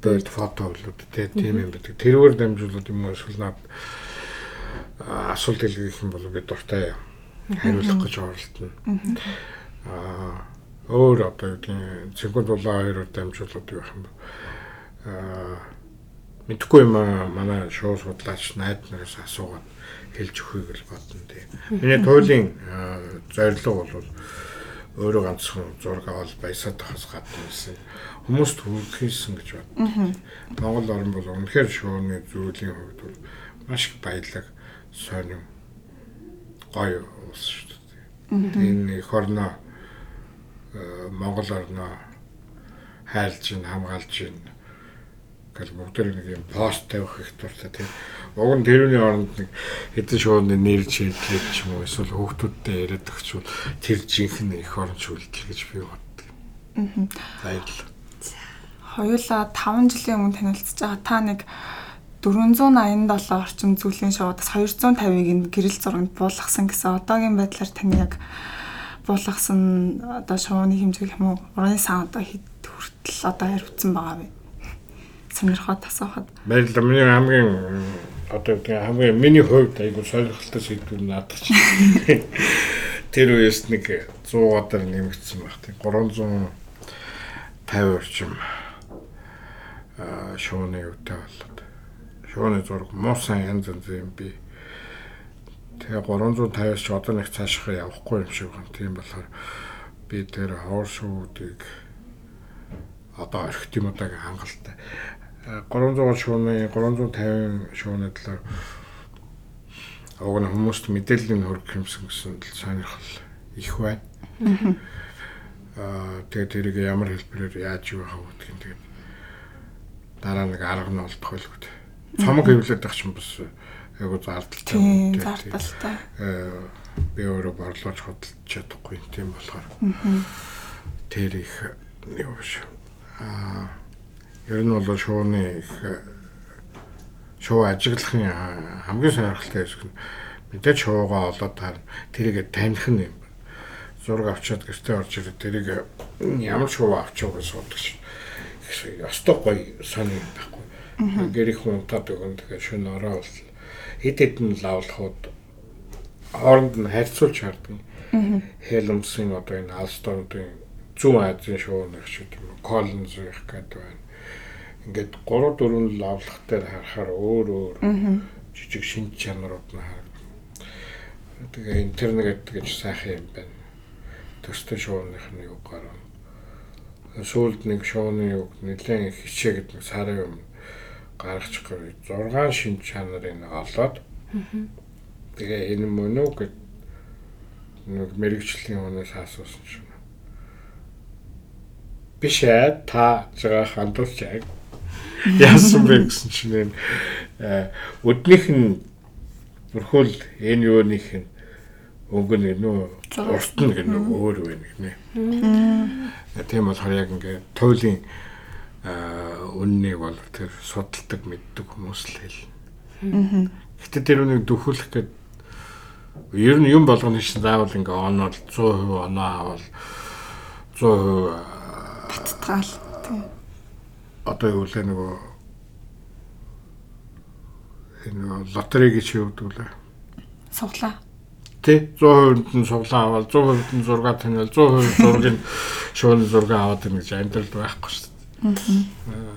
[SPEAKER 2] бод фото болоод тийм юм байдаг. Тэрвэр дамжуулаад юм эсвэл над асуулт хэлгэх юм бол би дуртай хариулах гэж оролдоно. Аа өөр одоо юу гэдэг цэгүүд улаан хоёроор дамжуулаад явах юм. Аа мэдхгүй юм манай шоу судлаач найд нараас асуугаад хэлж өгөхийг л бодно тийм. Миний туйлын зорилго бол өөрөө ганцхан зураг авал баясаад тахаас гадна байсан. Хүмүүст хүргэхийсэн гэж боддог. Монгол орн бол үнэхээр шууны зүйлийн хувьд бол маш их баялаг сонин гоё улс шүү дээ. Энэ их орноо Монгол орноо хайлж ин хамгаалж ин гэл бүгд нэг юм пост тавих их дуртай тийм. Уг нь тэрүүний оронд нэг хэдэн шууны нэрж хэлээд ч юм уу эсвэл хүүхдүүдтэй яриад өгчвөл тэр жинхэнэ их орон шүлдэл гэж би боддог. Аа. Баярлалаа.
[SPEAKER 1] Хоёулаа 5 жилийн өмнө танилцж байгаа та нэг 487 орчим зүйлийн шоудаас 250-ыг нь гэрэл зурагт буулгасан гэсэн одоогийн байдлаар таны яг буулгасан одоо шууны хэмжээ юм уу? Ураны сан одоо хэд хүртэл одоо хариуцсан байгаа вэ? Сонирхоод асуухад.
[SPEAKER 2] Баярлалаа. Миний хамгийн одоо тэгээ хамгийн миний хувьд айгу сонирхолтой сэдвүүд наадах чинь. Тэр үеэс нэг 100 гадар нэмэгдсэн баг. Тэг 350 орчим шууны өвтэй болоод. Шууны зураг муусан янз янз юм би. Тэгээ 350-аас ч одоо нэг цаашхаа явахгүй юм шиг байна. Тийм болохоор би тэр хоор шуудыг одоо орхит юм удааг хангалттай 300 шууны 350 шууны талаар уг нь хүмүүст мэдээллийн хүргэх юмсан гэсэн сонирхол их байна. Аа тэгээд тэрийг ямар хэлбэрээр яаж юу хав гэдгийг тэгээд дараа нэг арга нь олдох байлгүй. Цомог хэвлээд байх чинь бас айгу зардалтай
[SPEAKER 1] юм тийм зардалтай.
[SPEAKER 2] Аа би өөрөө борлуулж хөдөлж чадахгүй тийм болохоор тэр их юу биш. Аа Ер нь бол шууны их шуу ажиглахын хамгийн сонирхолтой хэсэг нь мэдээж шуугаа олоод таар тэрийг таних нь юм. Зураг авчиад гэртээ орж ирээд тэрийг ямар шуу авчих гэж суудаг шин. Ястой гоё сони байхгүй. Гэрих хүн тад өгөн тэгээ шүн ороо бол хэд хэдэн лавлахууд хооронд нь харьцуулж харддаг. Helms-ийн одоо энэ Alstom-ын зүүн Азийн шоунах шиг юм Collins их гэдэг байна. Ингээд 3 4 лавлах дээр харахаар өөр өөр жижиг шинж чанарууд нь харагдана. Тэгээ интернет гэж сайхан юм байна. Төстэй шоуных нь юу гарав. Сүүлд нэг шоуны юу нэлээд их хичээгээд нэг сарын өмнө гаргачих гэв 6 шинж чанарыг олоод тэгээ энэ мөн үү гэд нэг мэрэгчлийн хүнээс асуусан чинь биш ээ та жага хандуулж яг (laughs) яасан бэ гэсэн чинь э, өднийх нь бүрхүүл энэ юуных нь өнгө нь нөө урт нь гэнэ өөр байна гинэ. Тийм болохоор яг ингээд туйлын үннийг бол тэр судалдаг мэддэг хүмүүс л хэл. Гэтэ тэр үнийг дөхүүлэх гээд ер нь юм болгоно шин заавал ингээ оноод 100% оноо авал 100%
[SPEAKER 1] баттгаал.
[SPEAKER 2] Одоо юу лээ нөгөө энэ лотерей гэж юудаг лээ.
[SPEAKER 1] Суглаа.
[SPEAKER 2] Тэ 100% нь суглаа авал 100% нь зураг таниал 100% зургийг шууны зураг аваад байна гэж амьдралд байхгүй шүү дээ.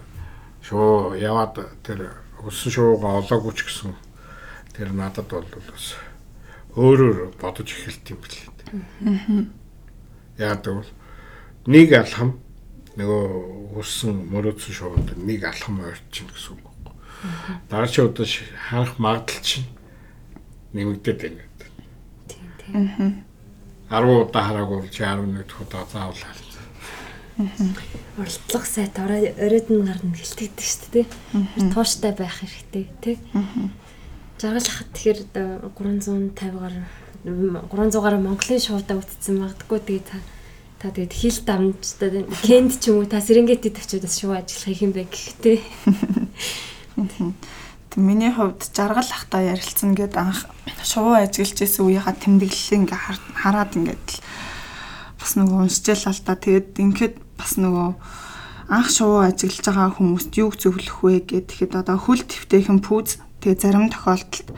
[SPEAKER 2] Шоо яваад тэр өссөн шуугаа олоогүй ч гэсэн тэр надад бол бас өөрөөр бодож эхэлт юм билээ. Яг бол нэг алхам нөгөө өссөн мөрөөдсөн шууд нэг алхам ойрчин гэсэн үг. Дараагийн удаа харах магадлал чинь нэмэгдээд байна гэдэг.
[SPEAKER 3] Тийм тийм.
[SPEAKER 2] 10 удаа хараагүй чи 11 дахь удаа заавал харна
[SPEAKER 3] Уралдлах сайт оройд нь гарна гэлтэгдэг шүү дээ. Тууштай байх хэрэгтэй тий. Жаргал хахад тэгэхээр 350-аар 300-аар Монголын шуудаа үтцсэн магадгүй тэгээ та тэгээд хил дамжтай кенд ч юм уу та Серенгетид очиод бас шууд ажиллах юм бэ гэхдээ.
[SPEAKER 1] Миний хувьд жаргал ахта ярилцсан гэд анх шувуу ажиллаж исэн үеийнхаа тэмдэглэлийг ингээ хараад ингээд бас нөгөө уншижэл л та тэгээд ингээд бас нөгөө анх шувуу ажиглаж байгаа хүмүүст юг зөвлөх вэ гэхэд одоо хөл твтэйхэн пүүз тэгээ зарим тохиолдолд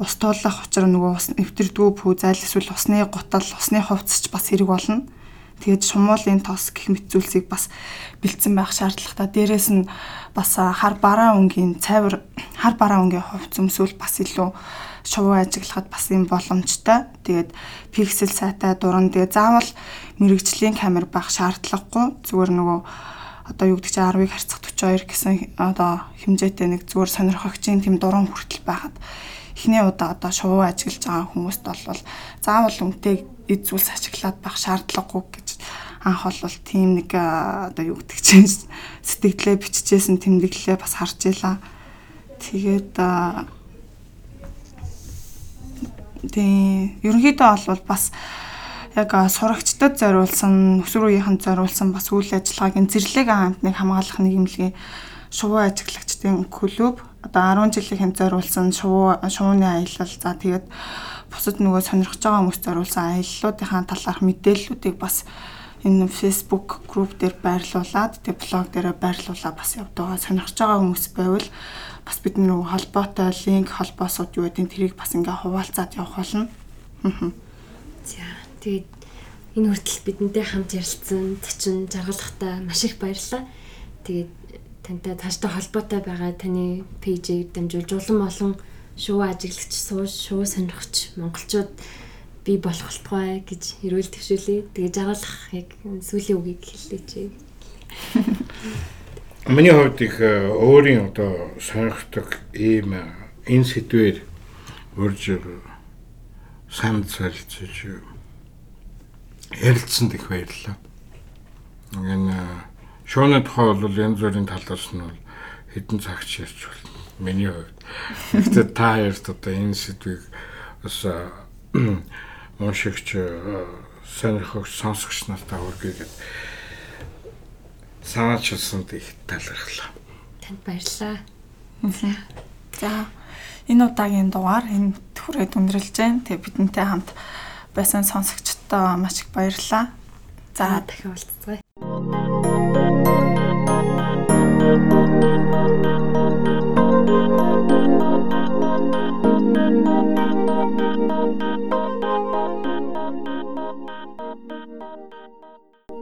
[SPEAKER 1] ус туулах учраас нөгөө ус нэвтрдгүү пүүз аль эсвэл усны гутал усны хувцч бас хэрэг болно. Тэгээд шумуулын тос гэх мэт зүйлсийг бас бэлдсэн байх шаардлагатай. Дээрээс нь бас хар бараа өнгийн цайвар хар бараа өнгийн хувц өмсвөл бас илүү шувуу ажиглахад бас юм боломжтой. Тэгээд пиксел сайтай дуран тэгээд заавал мэрэгжлийн камер байх шаардлагагүй. Зүгээр нөгөө одоо юу гэдэг чинь 10-ыг харьцах 42 гэсэн одоо хэмжээтэй нэг зүгээр сонирхогчийн тэм дуран хүртэл байхад эхний удаа одоо шувуу ажиглаж байгаа хүмүүст бол заавал үнтэй эд зүйлс ашиглаад байх шаардлагагүй гэж анх бол тийм нэг одоо юу гэдэг чинь (laughs) сэтгэлдээ биччихсэн тэмдэглэлээ бас харж илаа. Тэгээд тийм ерөнхийдөө бол бас яг сурагчдад зориулсан өсвөр үеийнхэнд зориулсан бас үйл ажиллагаагийн зэрлэг хамтныг хамгаалах нийгэмлэгийн шувуу ажиглагчдын клуб одоо 10 жилийн хэмжээ зориулсан шувуу шувууны аялал за тэгээд бусад нөгөө сонирхож байгаа хүмүүс зориулсан аяллуудынхаа талаарх мэдээллүүдийг бас энэ Facebook group дээр байрлуулад тэг блог дээр байрлуулаа бас явдаг. Сонирхож байгаа хүмүүс байвал бас бид нөгөө холбоотой линк холбоосууд юу гэдэг тэрийг бас ингээ хуваалцаад явах болно.
[SPEAKER 3] За тэгээд энэ хүртэл бидэнтэй хамт ярилцсан тачин жаргалахтаа маш их баярлалаа. Тэгээд тантай тааштай холбоотой байгаа таны пэйжийг дамжуулж улам олон шуу ажиглагч шуу сонирхч монголчууд би болох болтугай гэж эрүүл төвшүүлээ. Тэгээ жаргалах яг сүүлийн үгийг хэллээч. (laughs)
[SPEAKER 2] Миний хувьд их э, өөрийн одоо сонирхдаг ийм э, энэ сэдвэр урьж санд солилцож ярилцсанд их баярлалаа. Энэ шууны тухай бол янз бүрийн талаас нь хэдэн цагч ярьж байна миний хувьд. Гэхдээ та хоёрт одоо энэ сэдвийг бас (clears throat) уншигч сонирхогч сонсогч нартаа хүргэе гэдэг санаачилсанд их талархлаа.
[SPEAKER 3] Танд баярлалаа.
[SPEAKER 1] За энэ удаагийн дугаар энэ түрээд өндөрлж जैन. Тэгээ бидэнтэй хамт байсан сонсогчдоо маш их баярлалаа.
[SPEAKER 3] За дахин уулзъя. Thank you Thank you.